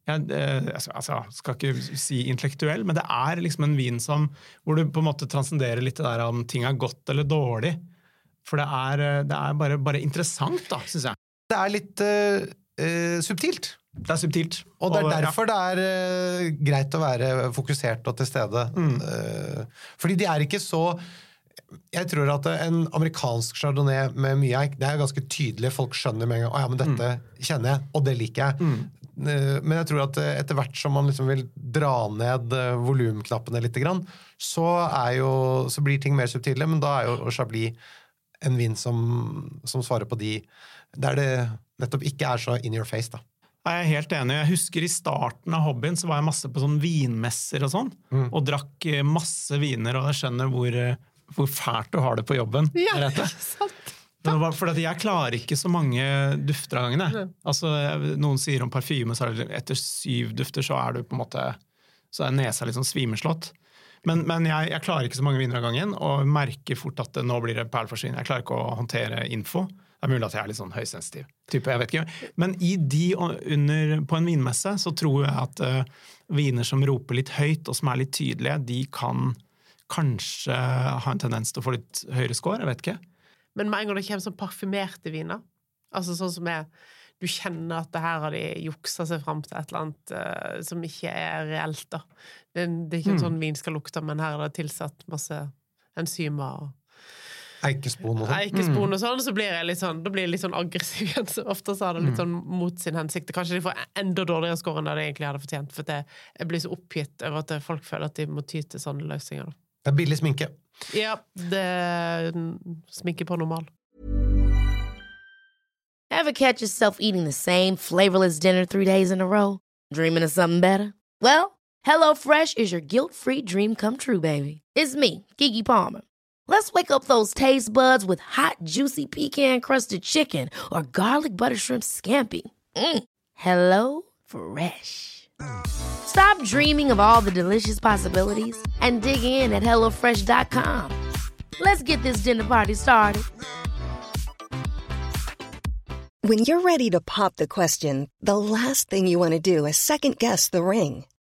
Jeg, eh, altså, altså, skal ikke si intellektuell, men det er liksom en vin som, hvor du på en måte transcenderer litt det der om ting er godt eller dårlig. For det er, eh, det er bare, bare interessant, da, syns jeg. Det er litt uh, subtilt. Det er subtilt. Og det er derfor det er uh, greit å være fokusert og til stede. Eh, fordi de er ikke så Jeg tror at en amerikansk chardonnay med mye eik, det er ganske tydelig. Folk skjønner med en gang å ja, men dette kjenner jeg, og det liker jeg. Mm. Men jeg tror at eh, etter hvert som man liksom vil dra ned eh, volumknappene litt, så, er jo, så blir ting mer subtile. Men da er jo Chablis en vin som, som svarer på de der det nettopp ikke er så in your face. da. Jeg er helt enig. Jeg husker i starten av hobbyen så var jeg masse på sånn vinmesser og sånn, og drakk eh, masse viner, og jeg skjønner hvor, eh, hvor fælt du har det på jobben. Ja, er sant? For det jeg klarer ikke så mange dufter av gangen. Altså, noen sier om parfyme, så er det etter syv dufter så er du på en måte så er nesa litt sånn svimeslått. Men, men jeg, jeg klarer ikke så mange viner av gangen, og merker fort at det, nå blir det perleforsvinn. Jeg klarer ikke å håndtere info. Det er mulig at jeg er litt sånn høysensitiv type. jeg vet ikke. Men i de under, på en vinmesse så tror jeg at uh, viner som roper litt høyt, og som er litt tydelige, de kan kanskje ha en tendens til å få litt høyere score. Jeg vet ikke. Men med en gang det kommer sånn parfymerte viner, altså sånn som er Du kjenner at det her har de juksa seg fram til et eller annet uh, som ikke er reelt, da. Det, det er ikke en Mm. sånn vin skal lukte, men her er det tilsatt masse enzymer og Eikespon og sånn. eikespon og sånn, så blir jeg litt sånn, da blir jeg litt sånn aggressiv igjen. Så ofte så har det litt sånn mot sin hensikt. Kanskje de får enda dårligere score enn det de egentlig hadde fortjent. For at jeg, jeg blir så oppgitt over at folk føler at de må ty til sånne løsninger. Da. Det er billig sminke. Ja, det er sminke på normal. Ever catch yourself eating the same flavorless dinner three days in a row? Dreaming of something better? Well, HelloFresh is your guilt free dream come true, baby. It's me, Gigi Palmer. Let's wake up those taste buds with hot, juicy pecan crusted chicken or garlic butter shrimp scampi. Mm. Hello Fresh. Stop dreaming of all the delicious possibilities and dig in at HelloFresh.com. Let's get this dinner party started. When you're ready to pop the question, the last thing you want to do is second guess the ring.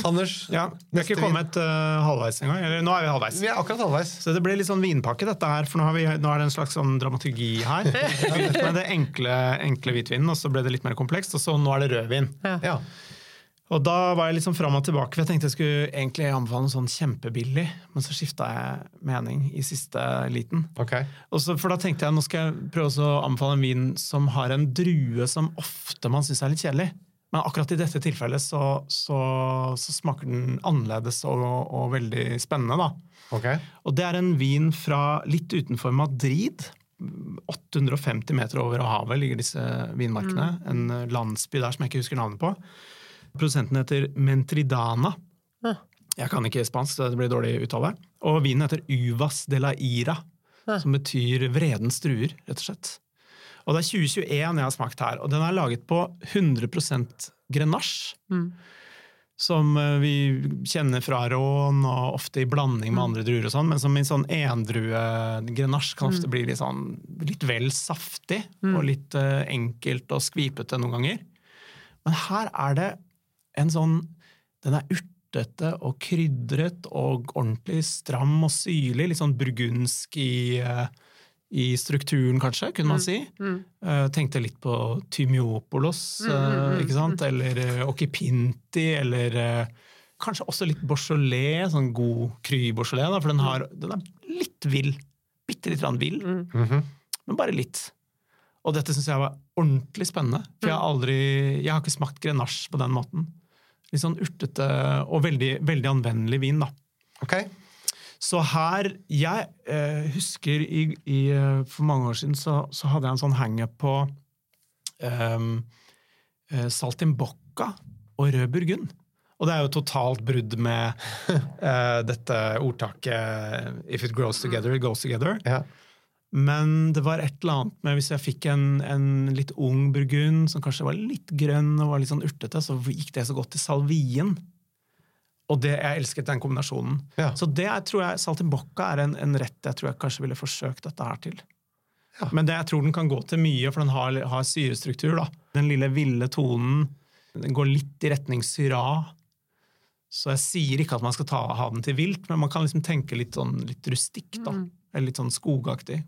Anders, Ja, Vi har ikke kommet uh, halvveis engang. Eller nå er vi halvveis. Vi er akkurat halvveis. Så det ble litt sånn vinpakke, dette her, for nå, har vi, nå er det en slags sånn dramaturgi her. Med det enkle, enkle hvitvinen, og så ble det litt mer komplekst, og så nå er det rødvin. Ja. Og da var jeg litt sånn fram og tilbake, for jeg tenkte jeg skulle egentlig anbefale noe sånn kjempebillig, men så skifta jeg mening i siste liten. Ok. Og så, for da tenkte jeg nå skal jeg prøve å anbefale en vin som har en drue som ofte man syns er litt kjedelig. Men akkurat i dette tilfellet så, så, så smaker den annerledes og, og veldig spennende, da. Ok. Og det er en vin fra litt utenfor Madrid. 850 meter over havet ligger disse vinmarkene. En eh, landsby der som jeg ikke husker navnet på. Produsenten heter Mentridana. Ja. Jeg kan ikke spansk, så det blir dårlig uttale. Og vinen heter Uvas de la Ira, som betyr vredens druer, rett og slett. Og det er 2021 jeg har smakt her, og den er laget på 100% Mm. Som eh, vi kjenner fra rån, og ofte i blanding med andre druer, og sånn, men som i sånn endrue-grenache kan ofte bli litt, sånn, litt vel saftig og litt uh, enkelt og skvipete noen ganger. Men her er det en sånn Den er urtete og krydret og ordentlig stram og syrlig. Litt sånn burgundsk i, eh, i strukturen, kanskje, kunne man si. Eh, tenkte litt på Tymiopolos, eh, ikke sant? Eller uh, Okipinti, eller eh, kanskje også litt Beaujolais, sånn god Kry Beaujolais, for den, har, den er litt vill. Bitte litt vill, vill, men bare litt. Og dette syns jeg var ordentlig spennende, for jeg har aldri Jeg har ikke smakt grenache på den måten. Litt sånn urtete og veldig, veldig anvendelig vin, da. Ok. Så her Jeg eh, husker i, i, eh, For mange år siden så, så hadde jeg en sånn hangup på um, eh, saltimbocca og rød burgund. Og det er jo totalt brudd med eh, dette ordtaket 'if it grows together, it goes together'. Ja. Men det var et eller annet med hvis jeg fikk en, en litt ung burgund som kanskje var litt grønn og var litt sånn urtete, så gikk det så godt til salvien. Og det, jeg elsket den kombinasjonen. Ja. Så det er, tror jeg, saltimbocca er en, en rett jeg tror jeg kanskje ville forsøkt dette her til. Men det, jeg tror den kan gå til mye, for den har, har syrestruktur. da. Den lille ville tonen den går litt i retning syra. Så jeg sier ikke at man skal ta, ha den til vilt, men man kan liksom tenke litt, sånn, litt rustikk. da. Eller litt sånn skogaktig.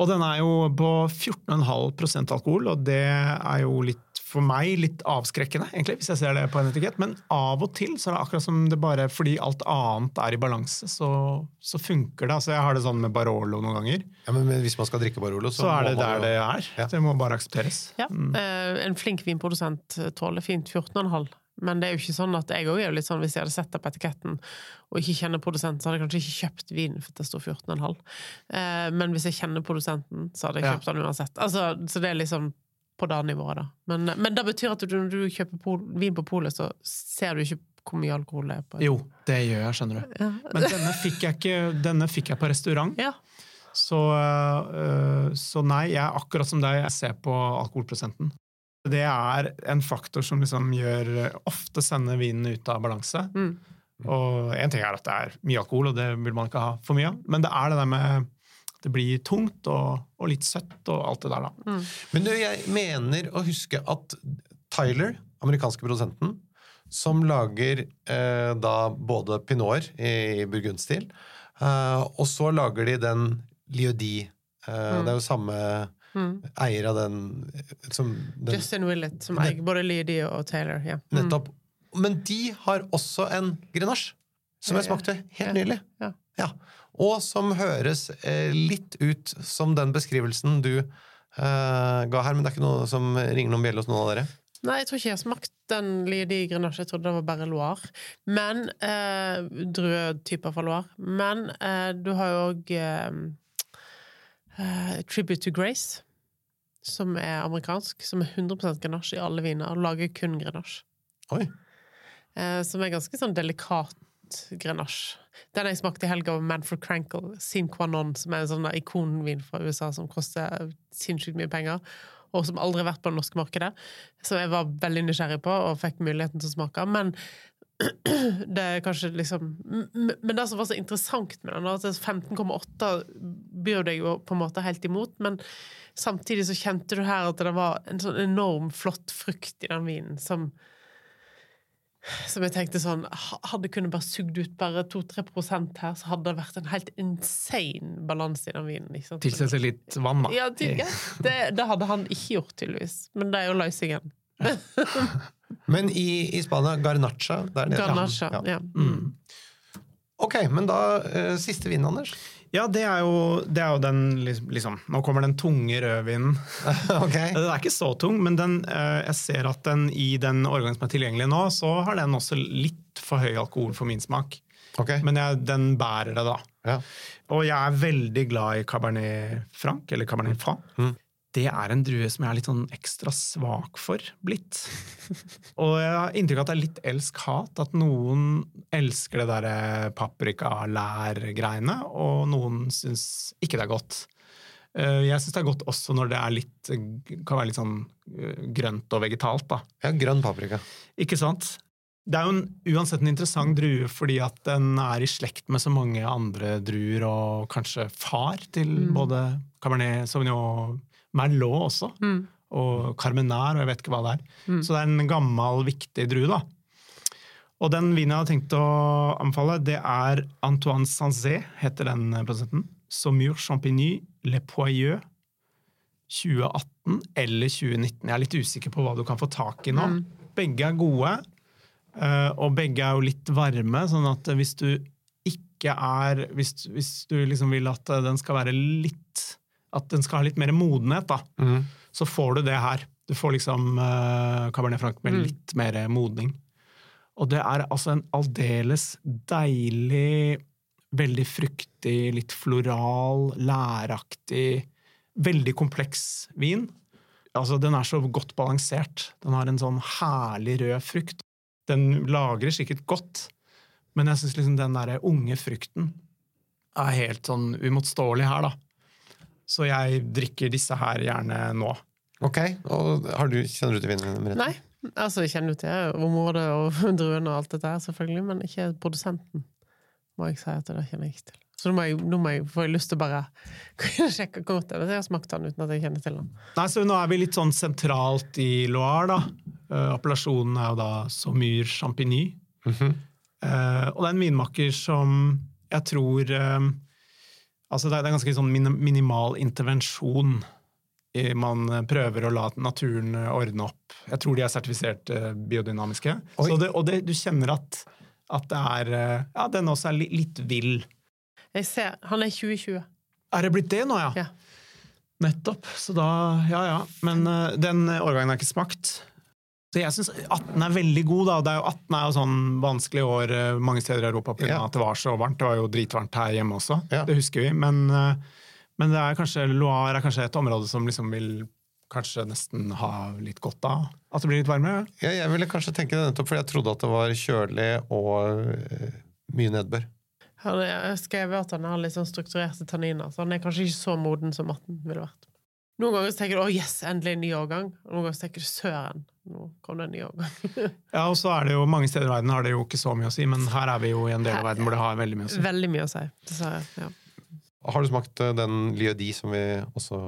Og den er jo på 14,5% alkohol, og det er jo litt for meg litt avskrekkende, egentlig, hvis jeg ser det på en etikett. Men av og til så er det akkurat som det bare fordi alt annet er i balanse, så, så funker det. Altså, jeg har det sånn med Barolo noen ganger. Ja, men, men hvis man skal drikke Barolo, så, Så er det man der det er. Ja. Det må bare aksepteres. Ja, eh, En flink vinprodusent tåler fint 14,5. Men det er jo ikke sånn at jeg òg er jo litt sånn hvis jeg hadde sett det på etiketten og ikke kjenner produsenten, så hadde jeg kanskje ikke kjøpt vin for det sto 14,5. Eh, men hvis jeg kjenner produsenten, så hadde jeg Ja. den uansett. Altså, så det er liksom på det nivået, da. Men, men det betyr at du, når du kjøper pol, vin på polet, så ser du ikke hvor mye alkohol det er på. Jo, det gjør jeg, skjønner du. Men denne fikk jeg, ikke, denne fikk jeg på restaurant. Ja. Så, øh, så nei, jeg er akkurat som deg, jeg ser på alkoholprosenten. Det er en faktor som liksom gjør ofte sender vinen ut av balanse. Mm. Og én ting er at det er mye alkohol, og det vil man ikke ha for mye av, men det er det der med det blir tungt og, og litt søtt og alt det der, da. Men du, jeg mener å huske at Tyler, amerikanske produsenten, som lager eh, da både pinoter i burgundstil, eh, og så lager de den Eh, Det er jo samme eier av den som den, Justin Willett, som eier både Lydi og Taylor. Ja. Mm. Nettopp. Men de har også en grenache, som jeg smakte helt Ja. nylig. Ja. Ja. Og som høres eh, litt ut som den beskrivelsen du eh, ga her, men det er ikke noe som ringer noen bjelle hos noen av dere? Nei, jeg tror ikke jeg har smakt den lydige Grenache. Jeg trodde det var bare Loire. Men eh, Druetyper fra Loire. Men eh, du har jo òg eh, eh, Tribute to Grace, som er amerikansk. Som er 100% Grenache i alle viner, og lager kun Grenache. Oi. Eh, som er ganske sånn delikat Grenache. Den jeg smakte i helga, var Manfred Crankle, Sin Quanon, som er en sånn ikonvin fra USA som koster sinnssykt mye penger, og som aldri har vært på det norske markedet. Som jeg var veldig nysgjerrig på, og fikk muligheten til å smake. Men det er kanskje liksom Men det som var så interessant med den, at 15,8 byr deg jo på en måte helt imot, men samtidig så kjente du her at det var en sånn enorm flott frukt i den vinen som som jeg tenkte sånn ha- Hadde kunnet bare sugd ut bare 2-3% her, så hadde det vært en helt insane balanse i den vinen. Ikke sant? Tilsette litt vann, da. Ja, det, det hadde han ikke gjort, tydeligvis. Men det er jo løsningen. Men i, i Spania, garnacha Der nede. Garnacha. Ja. Ja. Mm. Ok, men da uh, siste vin, Anders. Ja, det er jo, det er jo den liksom, Nå kommer den tunge rødvinen. okay. Den er ikke så tung, men den, eh, jeg ser at den i den årgangen som er tilgjengelig nå, så har den også litt for høy alkohol for min smak. Okay. Men jeg, den bærer det, da. Ja. Og jeg er veldig glad i Cabernet Franc, eller Cabernet Franc. Mm. Det er en drue som jeg er litt sånn ekstra svak for blitt. Og jeg har inntrykk av at det er litt elsk-hat. At noen elsker det derre paprikalær-greiene, og noen syns ikke det er godt. Eh, Jeg syns det er godt også når det er litt, kan være litt sånn eh, grønt og vegetalt. da. ja, grønn paprika. Ikke sant? Det er jo en, uansett en interessant drue fordi at den er i slekt med så mange andre druer, og kanskje far til både Cabernet Sauvignon Merlot også, Mm. og Carmenar, og jeg vet ikke hva det er. Så det er en gammel, viktig drue, da. Og den vinen jeg har tenkt å anbefale, det er Antoine Sanzé, heter den prosenten. Saumur Champigny Le Poyeux 2018 eller 2019. Jeg er litt usikker på hva du kan få tak i nå. Begge er gode, eh, og begge er jo litt varme, sånn at hvis du ikke er Hvis, hvis du liksom vil at den skal være litt At den skal ha litt mer modenhet, da, Mm. så får du det her. Du får liksom uh, Cabernet Franc med litt mer modning. Og det er altså en aldeles deilig, veldig fruktig, litt floral, læraktig, veldig kompleks vin. Altså, den er så godt balansert. Den har en sånn herlig rød frukt. Den lagrer sikkert godt, men jeg syns liksom den derre unge frukten er helt sånn umotståelig her, da. Så jeg drikker disse her gjerne nå. Ok, og har du, Kjenner du til vinen? Merete? Nei, altså jeg kjenner jo til området og druene og alt dette her, selvfølgelig, men ikke produsenten. Må jeg si at det kjenner jeg ikke til. Så nå må jeg, nå må jeg, får jeg lyst til å bare sjekke hvor godt det er. Jeg har smakt den uten at jeg kjenner til den. Nei, så Nå er vi litt sånn sentralt i Loire, da. Eh, appellasjonen er jo da Saumur Champigny. Eh, og det er en vinmaker som jeg tror eh, Altså, det er, det er ganske sånn min, minimal intervensjon. Man prøver å la naturen ordne opp. Jeg tror de er sertifisert eh, biodynamiske. Så det, og det, du kjenner at, at det er eh, Ja, den også er litt vill. Jeg ser, Han er 2020. Er det blitt det nå, ja? Ja. Nettopp. Så da Ja ja. Men eh, den årgangen har jeg ikke smakt. Så jeg syns 18 er veldig god, da. Det er jo 18 er jo sånn vanskelig år eh, mange steder i Europa pga. Ja. at det var så varmt. Det var jo dritvarmt her hjemme også, Ja. det husker vi. Men, eh, men det er kanskje, Loire er kanskje et område som liksom vil kanskje nesten ha litt godt av at det blir litt varmere. Ja, jeg ville kanskje tenke det nettopp fordi jeg trodde at det var kjølig og eh, mye nedbør. Jeg har skrevet at han har litt sånn strukturerte tanniner, så han er kanskje ikke så moden som 18 ville vært. Noen ganger tenker du 'å yes, endelig en ny årgang'. Og noen ganger tenker du 'søren, nå kom det en ny årgang'. Ja, og så er det jo mange steder i verden har det jo ikke så mye å si, men her er vi jo i en del av verden hvor det har veldig mye å si. Veldig mye å si. dessverre. Ja. Har du smakt eh, den Liodi som vi også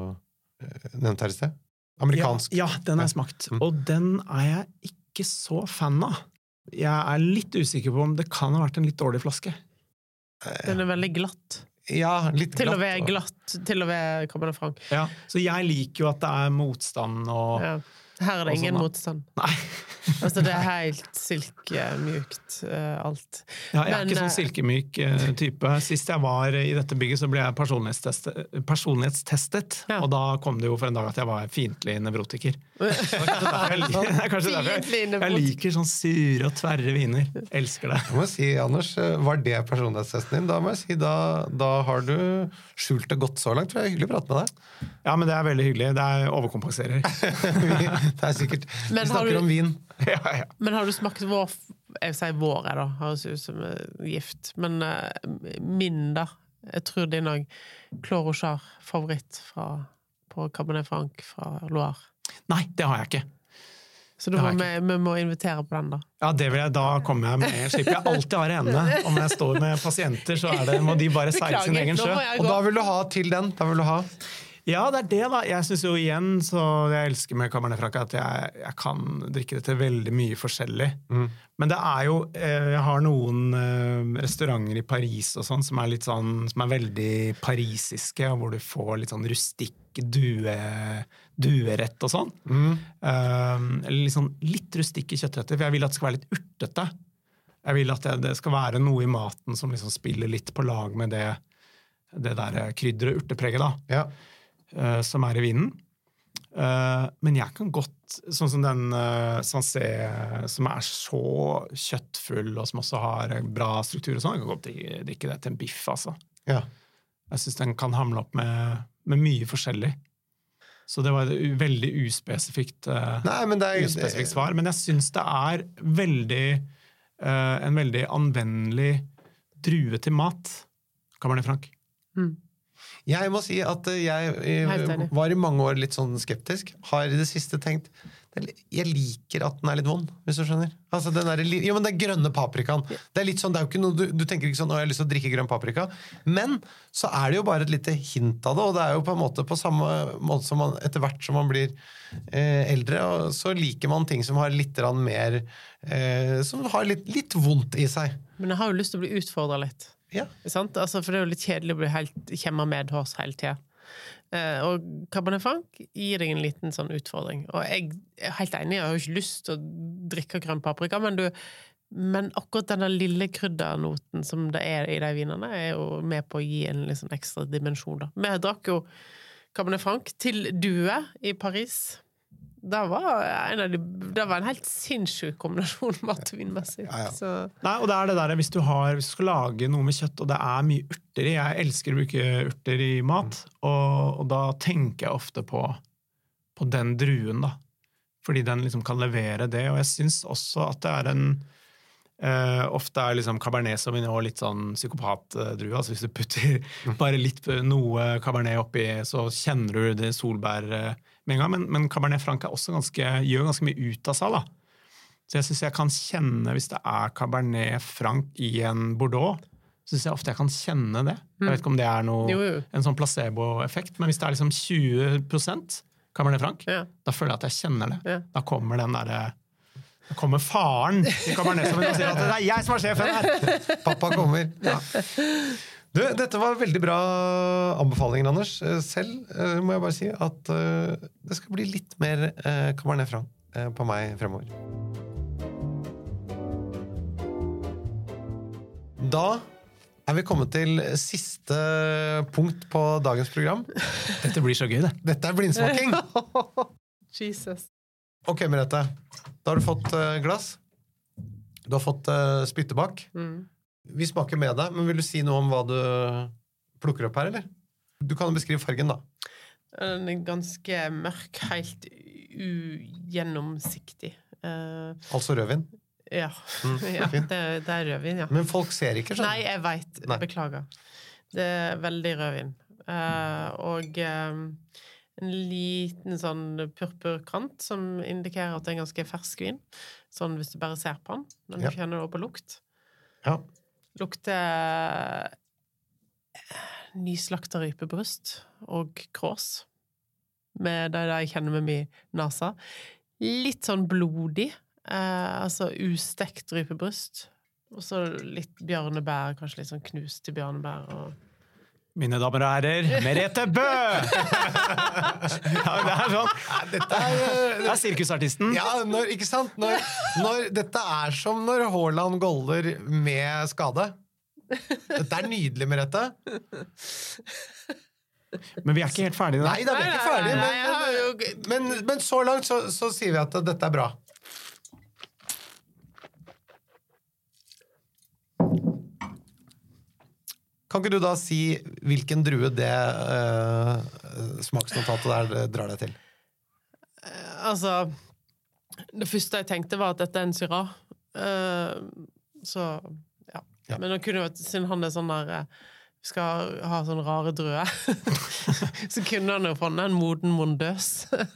eh, nevnte her i sted? Amerikansk. Ja, ja den har jeg smakt. Mm. Og den er jeg ikke så fan av. Jeg er litt usikker på om det kan ha vært en litt dårlig flaske. Den er veldig glatt. Ja, litt Til å glatt. være og- glatt, til å være Cabernet Franc. Ja, så jeg liker jo at det er motstand og Ja. Her er det ingen sånn, motstand. Nei. Altså, det er helt silkemjukt, eh, alt. Ja, jeg er Men, ikke sånn eh, silkemyk eh, type. Sist jeg var i dette bygget, så ble jeg personlighetstestet, personlighetstestet Ja. og da kom det jo for en dag at jeg var fiendtlig nevrotiker. Det er kanskje derfor jeg, kanskje derfor jeg, jeg liker sånn sure og tverre viner. Elsker det. Jeg må si, Anders, Var det personlighetstesten din? Da må jeg si, da, da har du skjult det godt så langt. Det er hyggelig å prate med deg. Ja, men det er veldig hyggelig. Det er overkompenserer. det er sikkert Vi Men har snakker du- om vin. Ja, ja. Men har du smakt vår Jeg sier vår, jeg, da. Høres ut som eh, gift. Men eh, min, da. Jeg tror din òg. Clos Rochard, favoritt fra, på Cabernet Franc fra Loire. Nei, det har jeg ikke. Så må har vi, vi må invitere på den, da. Ja, det vil jeg, Da kommer jeg med. Slipper jeg alltid ha det ene. Om jeg står med pasienter, så er det, må de bare seile sin egen sjø. Og da vil du ha til den. Da vil du ha Ja, det er det, da. Jeg syns jo igjen, så jeg elsker med Cabernet er at jeg, jeg kan drikke det til veldig mye forskjellig. Men det er jo eh, Jeg har noen eh, restauranter i Paris og sånn som er litt sånn Som er veldig parisiske, og hvor du får litt sånn rustikk due, duerett og sånn. Mm. Um, litt sånn litt rustikke kjøttretter, for jeg vil at det skal være litt urtete. Jeg vil at det, det skal være noe i maten som liksom spiller litt på lag med det, det der krydderet, urtepreget, da Ja. Eh, som er i vinen. Uh, men jeg kan godt, sånn som den uh, Sansé, som er så kjøttfull, og som også har eh, bra struktur og sånn, jeg kan godt drikke, det til en biff, altså. ja. Jeg syns den kan hamle opp med, med mye forskjellig. Så det var et veldig uspesifikt, uh, Nei, men det er uspesifikt svar. Men jeg syns det er veldig eh, en veldig anvendelig drue til mat. Cabernet Franc. Jeg må si at eh, jeg eh, var i mange år litt sånn skeptisk. Har i det siste tenkt det er Jeg liker at den er litt vond, hvis du skjønner. Altså den er, jo, men Den grønne paprikaen. Det er litt sånn, det er jo ikke noe, du, du tenker ikke sånn 'Å, jeg har lyst til å drikke grønn paprika'. Men så er det jo bare et lite hint av det, og det er jo på en måte på samme måte som man etter hvert som man blir eh, eldre, så liker man ting som har litt mer eh, Som har litt, litt vondt i seg. Men jeg har jo lyst til å bli utfordra litt. Ja. Altså, for det er jo litt kjedelig å bli helt kjemma medhårs hele tida. Eh, og Cabernet Franc gir deg en liten sånn utfordring. Og jeg er helt enig, jeg har jo ikke lyst til å drikke grønn paprika, men, du, men akkurat den lille kryddernoten som det er i de vinene, er jo med på å gi en sånn ekstra dimensjon. Da. Vi drakk jo Cabernet Franc til Due i Paris. Det var en, av de, det var en helt sinnssyk kombinasjon matvinmessig. Ja, ja. Nei, og det er det der, hvis du, har, hvis du skal lage noe med kjøtt, og det er mye urter i Jeg elsker å bruke urter i mat, og, og da tenker jeg ofte på, på den druen, da. Fordi den liksom kan levere det. Og jeg syns også at det er en Uh, Ofte er liksom Cabernet Sauvignon litt sånn psykopatdrue. Altså hvis du putter bare litt noe Cabernet oppi, så kjenner du det solbær eh, med en gang. Men, men Cabernet Franc er også ganske, gjør ganske mye ut av seg, da. Så jeg syns jeg kan kjenne, hvis det er Cabernet Franc i en Bordeaux, så syns jeg ofte jeg kan kjenne det. Jeg vet ikke om det er noe, Jo, jo. en sånn placeboeffekt, men hvis det er liksom 20% Cabernet Franc, Ja. da føler jeg at jeg kjenner det. Ja. Da kommer den derre Da kommer faren i Cabernet som og sier at det er jeg som er sjefen her! Pappa kommer. Du, dette var veldig bra anbefalinger, Anders. Eh, Selv eh, må jeg bare si at eh, det skal bli litt mer Cabernet Franc på meg fremover. Da er vi kommet til siste punkt på dagens program. Dette blir så gøy, det. Dette er blindsmaking! Jesus. Ok, Merete. Da har du fått glass. Du har fått spyttebakk. Mm. Vi smaker med deg, men vil du si noe om hva du plukker opp her, eller? Du kan beskrive fargen, da. Den er ganske mørk, helt ugjennomsiktig. Uh, Altså rødvin. ja. Mm, ja det, det er rødvin, ja. Men folk ser ikke, skjønner Nei, jeg veit. Beklager. Det er veldig rødvin. Uh, og eh, en liten sånn purpurkant som indikerer at det er en ganske fersk vin. Sånn hvis du bare ser på den. Men Ja. du kjenner det på lukt. Ja. Lukter nyslakta rypebryst og krås. Med det jeg kjenner med min nese. Litt sånn blodig. Eh, altså ustekt rypebryst. Og så litt bjørnebær, kanskje litt sånn knuste bjørnebær. Og Mine damer og herrer, Merete Bø! ja, det er sånn. Dette er, Det er sirkusartisten. ja, når, ikke sant? Når, når, dette er som når Haaland goller med skade. Dette er nydelig, Merete. Men vi er ikke helt ferdige. Nei, da vi er ikke ferdige, jo- men, men, men så langt så, så sier vi at dette er bra. Kan ikke du da si hvilken drue det uh, smaksnotatet der drar deg til? Altså Det første jeg tenkte, var at dette er en Syrah. Uh, så ja. Ja. Men det kunne jo siden han er sånn der eh, skal ha sånn rare druer, så kunne han jo funnet en moden mondøs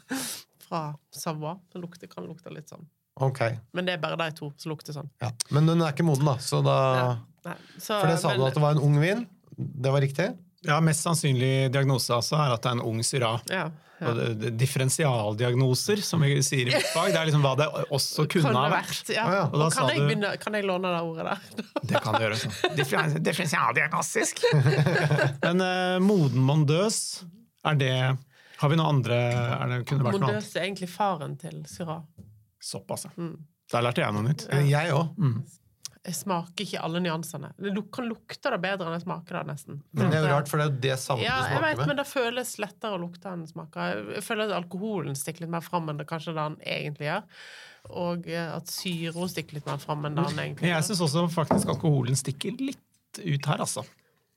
fra Savoie. Det lukter, kan lukte litt sånn. Ok, Men det er bare de to som lukter sånn. ja. Men den er ikke moden, da. Så da Nei, så- For det sa men- du at det var en ung vin. Det var riktig? Ja, Mest sannsynlig diagnose altså er at det er en ung syra. ja, ja. Differensialdiagnoser, som vi sier i mitt fag, det er liksom hva det også kunne Kan ha vært. vært, ja. Ah, ja. Og da Og sa kan, jeg du- begynne, kan jeg låne det ordet der? Det kan du gjøre. Sånn. Differensialdiagnostisk. Men uh, moden mondøs, er det Har vi noe andre er det, Kunne det vært noe? Mondøs er egentlig faren til Syrah. Såpass, ja. Mm. Der lærte jeg noe nytt. Jeg òg. Jeg smaker ikke alle nyansene. Det kan lukte det bedre enn jeg smaker det, nesten. Men det er jo rart, for det er jo det samme Ja, du jeg vet, med. men det føles lettere å lukte enn smaker. Jeg føler at alkoholen stikker litt mer fram enn det kanskje det han egentlig gjør. Og eh, at syra stikker litt mer fram enn det han egentlig gjør. jeg syns også faktisk alkoholen stikker litt ut her, altså.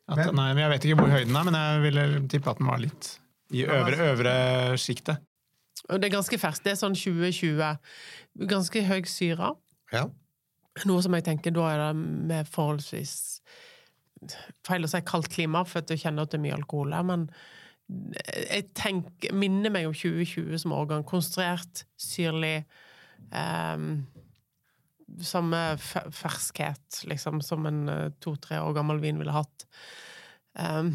At, Men- nei, men jeg vet ikke hvor høyden er, men jeg ville tippe at den var litt i øvre, øvre sjiktet. Og det er ganske ferskt. Det er sånn 2020. Ganske høy syre. Ja. Noe som jeg tenker da er det med forholdsvis Feil å si kaldt klima, for at du kjenner at det er mye alkohol her, men jeg tenker, minner meg om 2020 som årgang. Konstruert, syrlig. Um, samme ferskhet, liksom, som en eh, to-tre år gammel vin ville hatt. Um,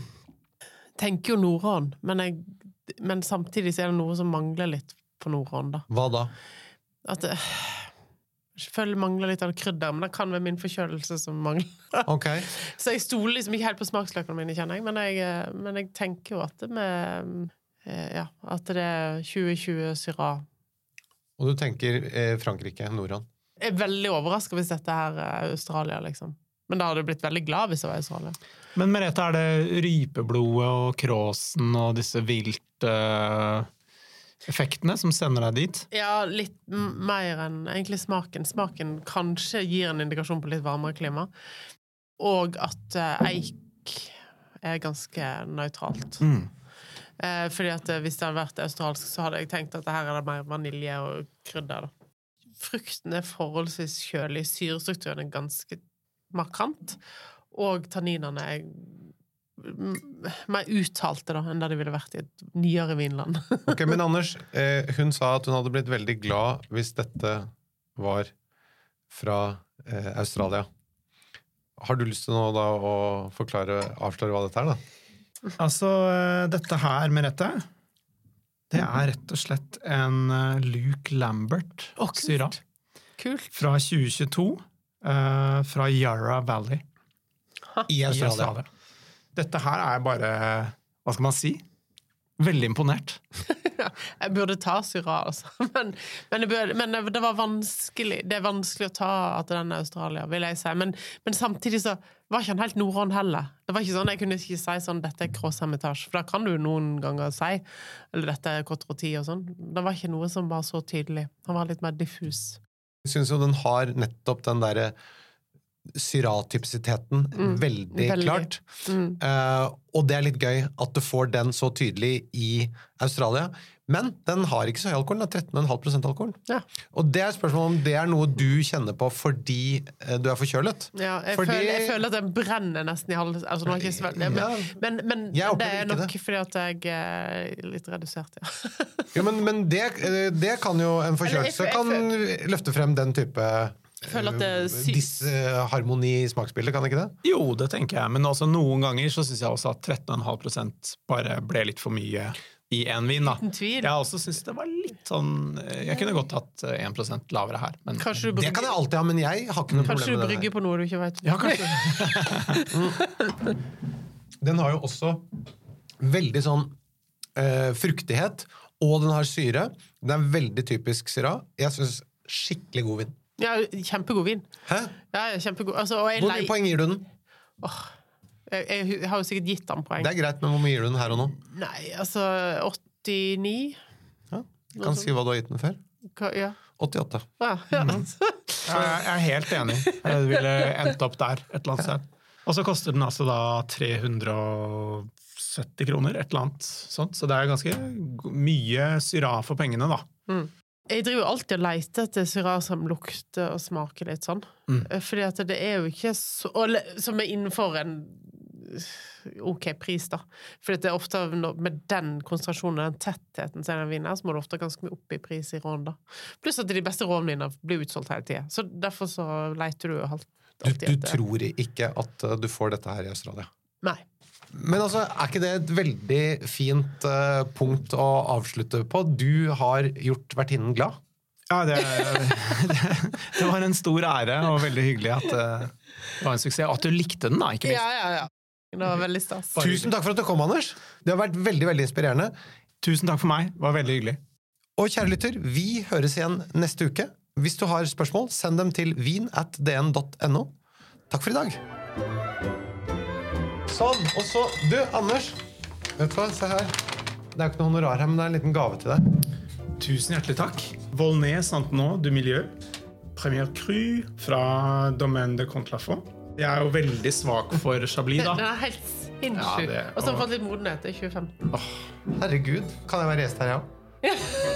tenker jo Nordhånd, men, men samtidig så er det noe som mangler litt på Nordhånd, da. Hva da? At det det mangler litt av krydder, men det kan være min forkjølelse som mangler. Okay. Så jeg stoler liksom ikke helt på smaksløkene mine, kjenner jeg, men jeg, eh, men jeg tenker jo at det med eh, Ja, at det er 2020 Syrah. Og du tenker eh, Frankrike, Noran. Jeg er veldig overraska hvis dette her er Australia, liksom. Men da hadde jeg blitt veldig glad hvis det var Australia. Men Merete, er det rypeblodet og kråsen og disse vilteffektene som sender deg dit? Ja, litt mer enn egentlig smaken. Smaken kanskje gir en indikasjon på litt varmere klima. Og at eh, eik er ganske nøytralt. Mm. Eh, fordi at eh, hvis det hadde vært australsk, så hadde jeg tenkt at her er det mer vanilje og krydder. Da. Frukten er forholdsvis kjølig, syrestrukturen er ganske markant, og tanninene er mer uttalte da, enn det de ville vært i et nyere vinland. Ok, Men Anders, eh, hun sa at hun hadde blitt veldig glad hvis dette var fra eh, Australia. Har du lyst til nå da å forklare, avsløre hva dette er, da? Altså, eh, dette her, Merete, det er rett og slett en eh, Luke. Lambert-syra Kult. fra 2022, eh, fra Yarra Valley I i Australia. Dette her er bare, hva skal man si, veldig imponert. Jeg burde ta Syra, altså. Men, men, jeg burde, men det var vanskelig Det er vanskelig å ta at den er Australia, vil jeg si. Men, men samtidig så var ikke han helt norrøn heller. Det var ikke sånn, Jeg kunne ikke si sånn 'dette er Cross-Hermitage', for da kan du noen ganger si. Eller 'dette er Cotroti' og sånn. Det var ikke noe som var så tydelig. Han var litt mer diffus. Jeg syns jo den har nettopp den derre syratypsiteten Mm, veldig, veldig. klart. Mm. Uh, og det er litt gøy at du får den så tydelig i Australia. Men den har ikke så høy alkohol, den har 13,5% alkohol. Ja. Og det er spørsmålet om det er noe du kjenner på fordi eh, du er forkjølet. Ja, jeg, Fordi- føler, jeg føler at den brenner nesten i halsen. Altså, nå har jeg ikke svelget det, Ja. men, men, men det er nok det. fordi at jeg er litt redusert, ja. Jo, men, men det, eh, det kan jo En forkjølelse jeg- jeg- kan løfte frem den type føler at det sy- disharmoni i smaksbildet, kan det ikke det? Jo, det tenker jeg, men også noen ganger så syns jeg også at 13,5% bare ble litt for mye i én vin. da. Uten tvil. Jeg også syns det var litt sånn Jeg kunne godt hatt eh, 1 lavere her, men Kanskje du Det kan jeg alltid ha, men jeg har ikke noe kanskje du problem med det. brygger på noe du ikke vet. ja, kanskje. Den har jo også veldig sånn eh, fruktighet, og den har syre. Den er veldig typisk Syrah. Jeg syns skikkelig god vin. Ja, kjempegod vin. Hæ? Ja, ja, kjempegod. Altså, og jeg, Hvor lei- mye poeng gir du den? jeg, jeg, jeg har jo sikkert gitt den poeng. Det er greit, men hvor mye gir du den her og nå? Nei, altså 89? Ja. Kan si hva du har gitt den før. Hva, ja. 88. Ja, ja. Mm. Ja, jeg er helt enig. Jeg ville endt opp der et eller annet sted. Og så koster den altså da 370 kroner, et eller annet sånt. Så det er ganske mye syra for pengene, da. Jeg driver alltid og leter etter syrer som lukter og smaker litt sånn. Mm. Eh, Fordi at det er jo ikke så Som er innenfor en OK pris, da. For det er ofte med den konsentrasjonen og den tettheten som er den vinen, så må du ofte ganske mye opp i pris i rån, da. Pluss at de beste rånvinene blir utsolgt hele tida. Så derfor så leter du jo alltid Du, alltid du etter tror ikke at uh, du får dette her i Australia? Nei. Men altså, er ikke det et veldig fint uh, punkt å avslutte på? Du har gjort vertinnen glad. Ja, det, det, det var en stor ære og veldig hyggelig at uh, det var en suksess. At du likte den, da, ikke minst. Ja, ja, ja. Det var veldig stas. Tusen takk for at du kom, Anders. Det har vært veldig veldig inspirerende. Tusen takk for meg. Det var veldig hyggelig. Og kjære lytter, vi høres igjen neste uke. Hvis du har spørsmål, send dem til vin.dn.no. Takk for i dag. Sånn. Og så Du, Anders. Vet du hva, se her. Det er jo ikke noe honorar her, men det er en liten gave til deg. Tusen hjertelig takk. Volnay Santenot du Milieu. Premier Cru fra Domaine de Contlafon. Jeg er jo veldig svak for Chablis, da. Det er helt sinnssykt. Ja, det- og så har den fått litt modenhet i 2015. Herregud. Kan jeg være gjest her, jeg òg?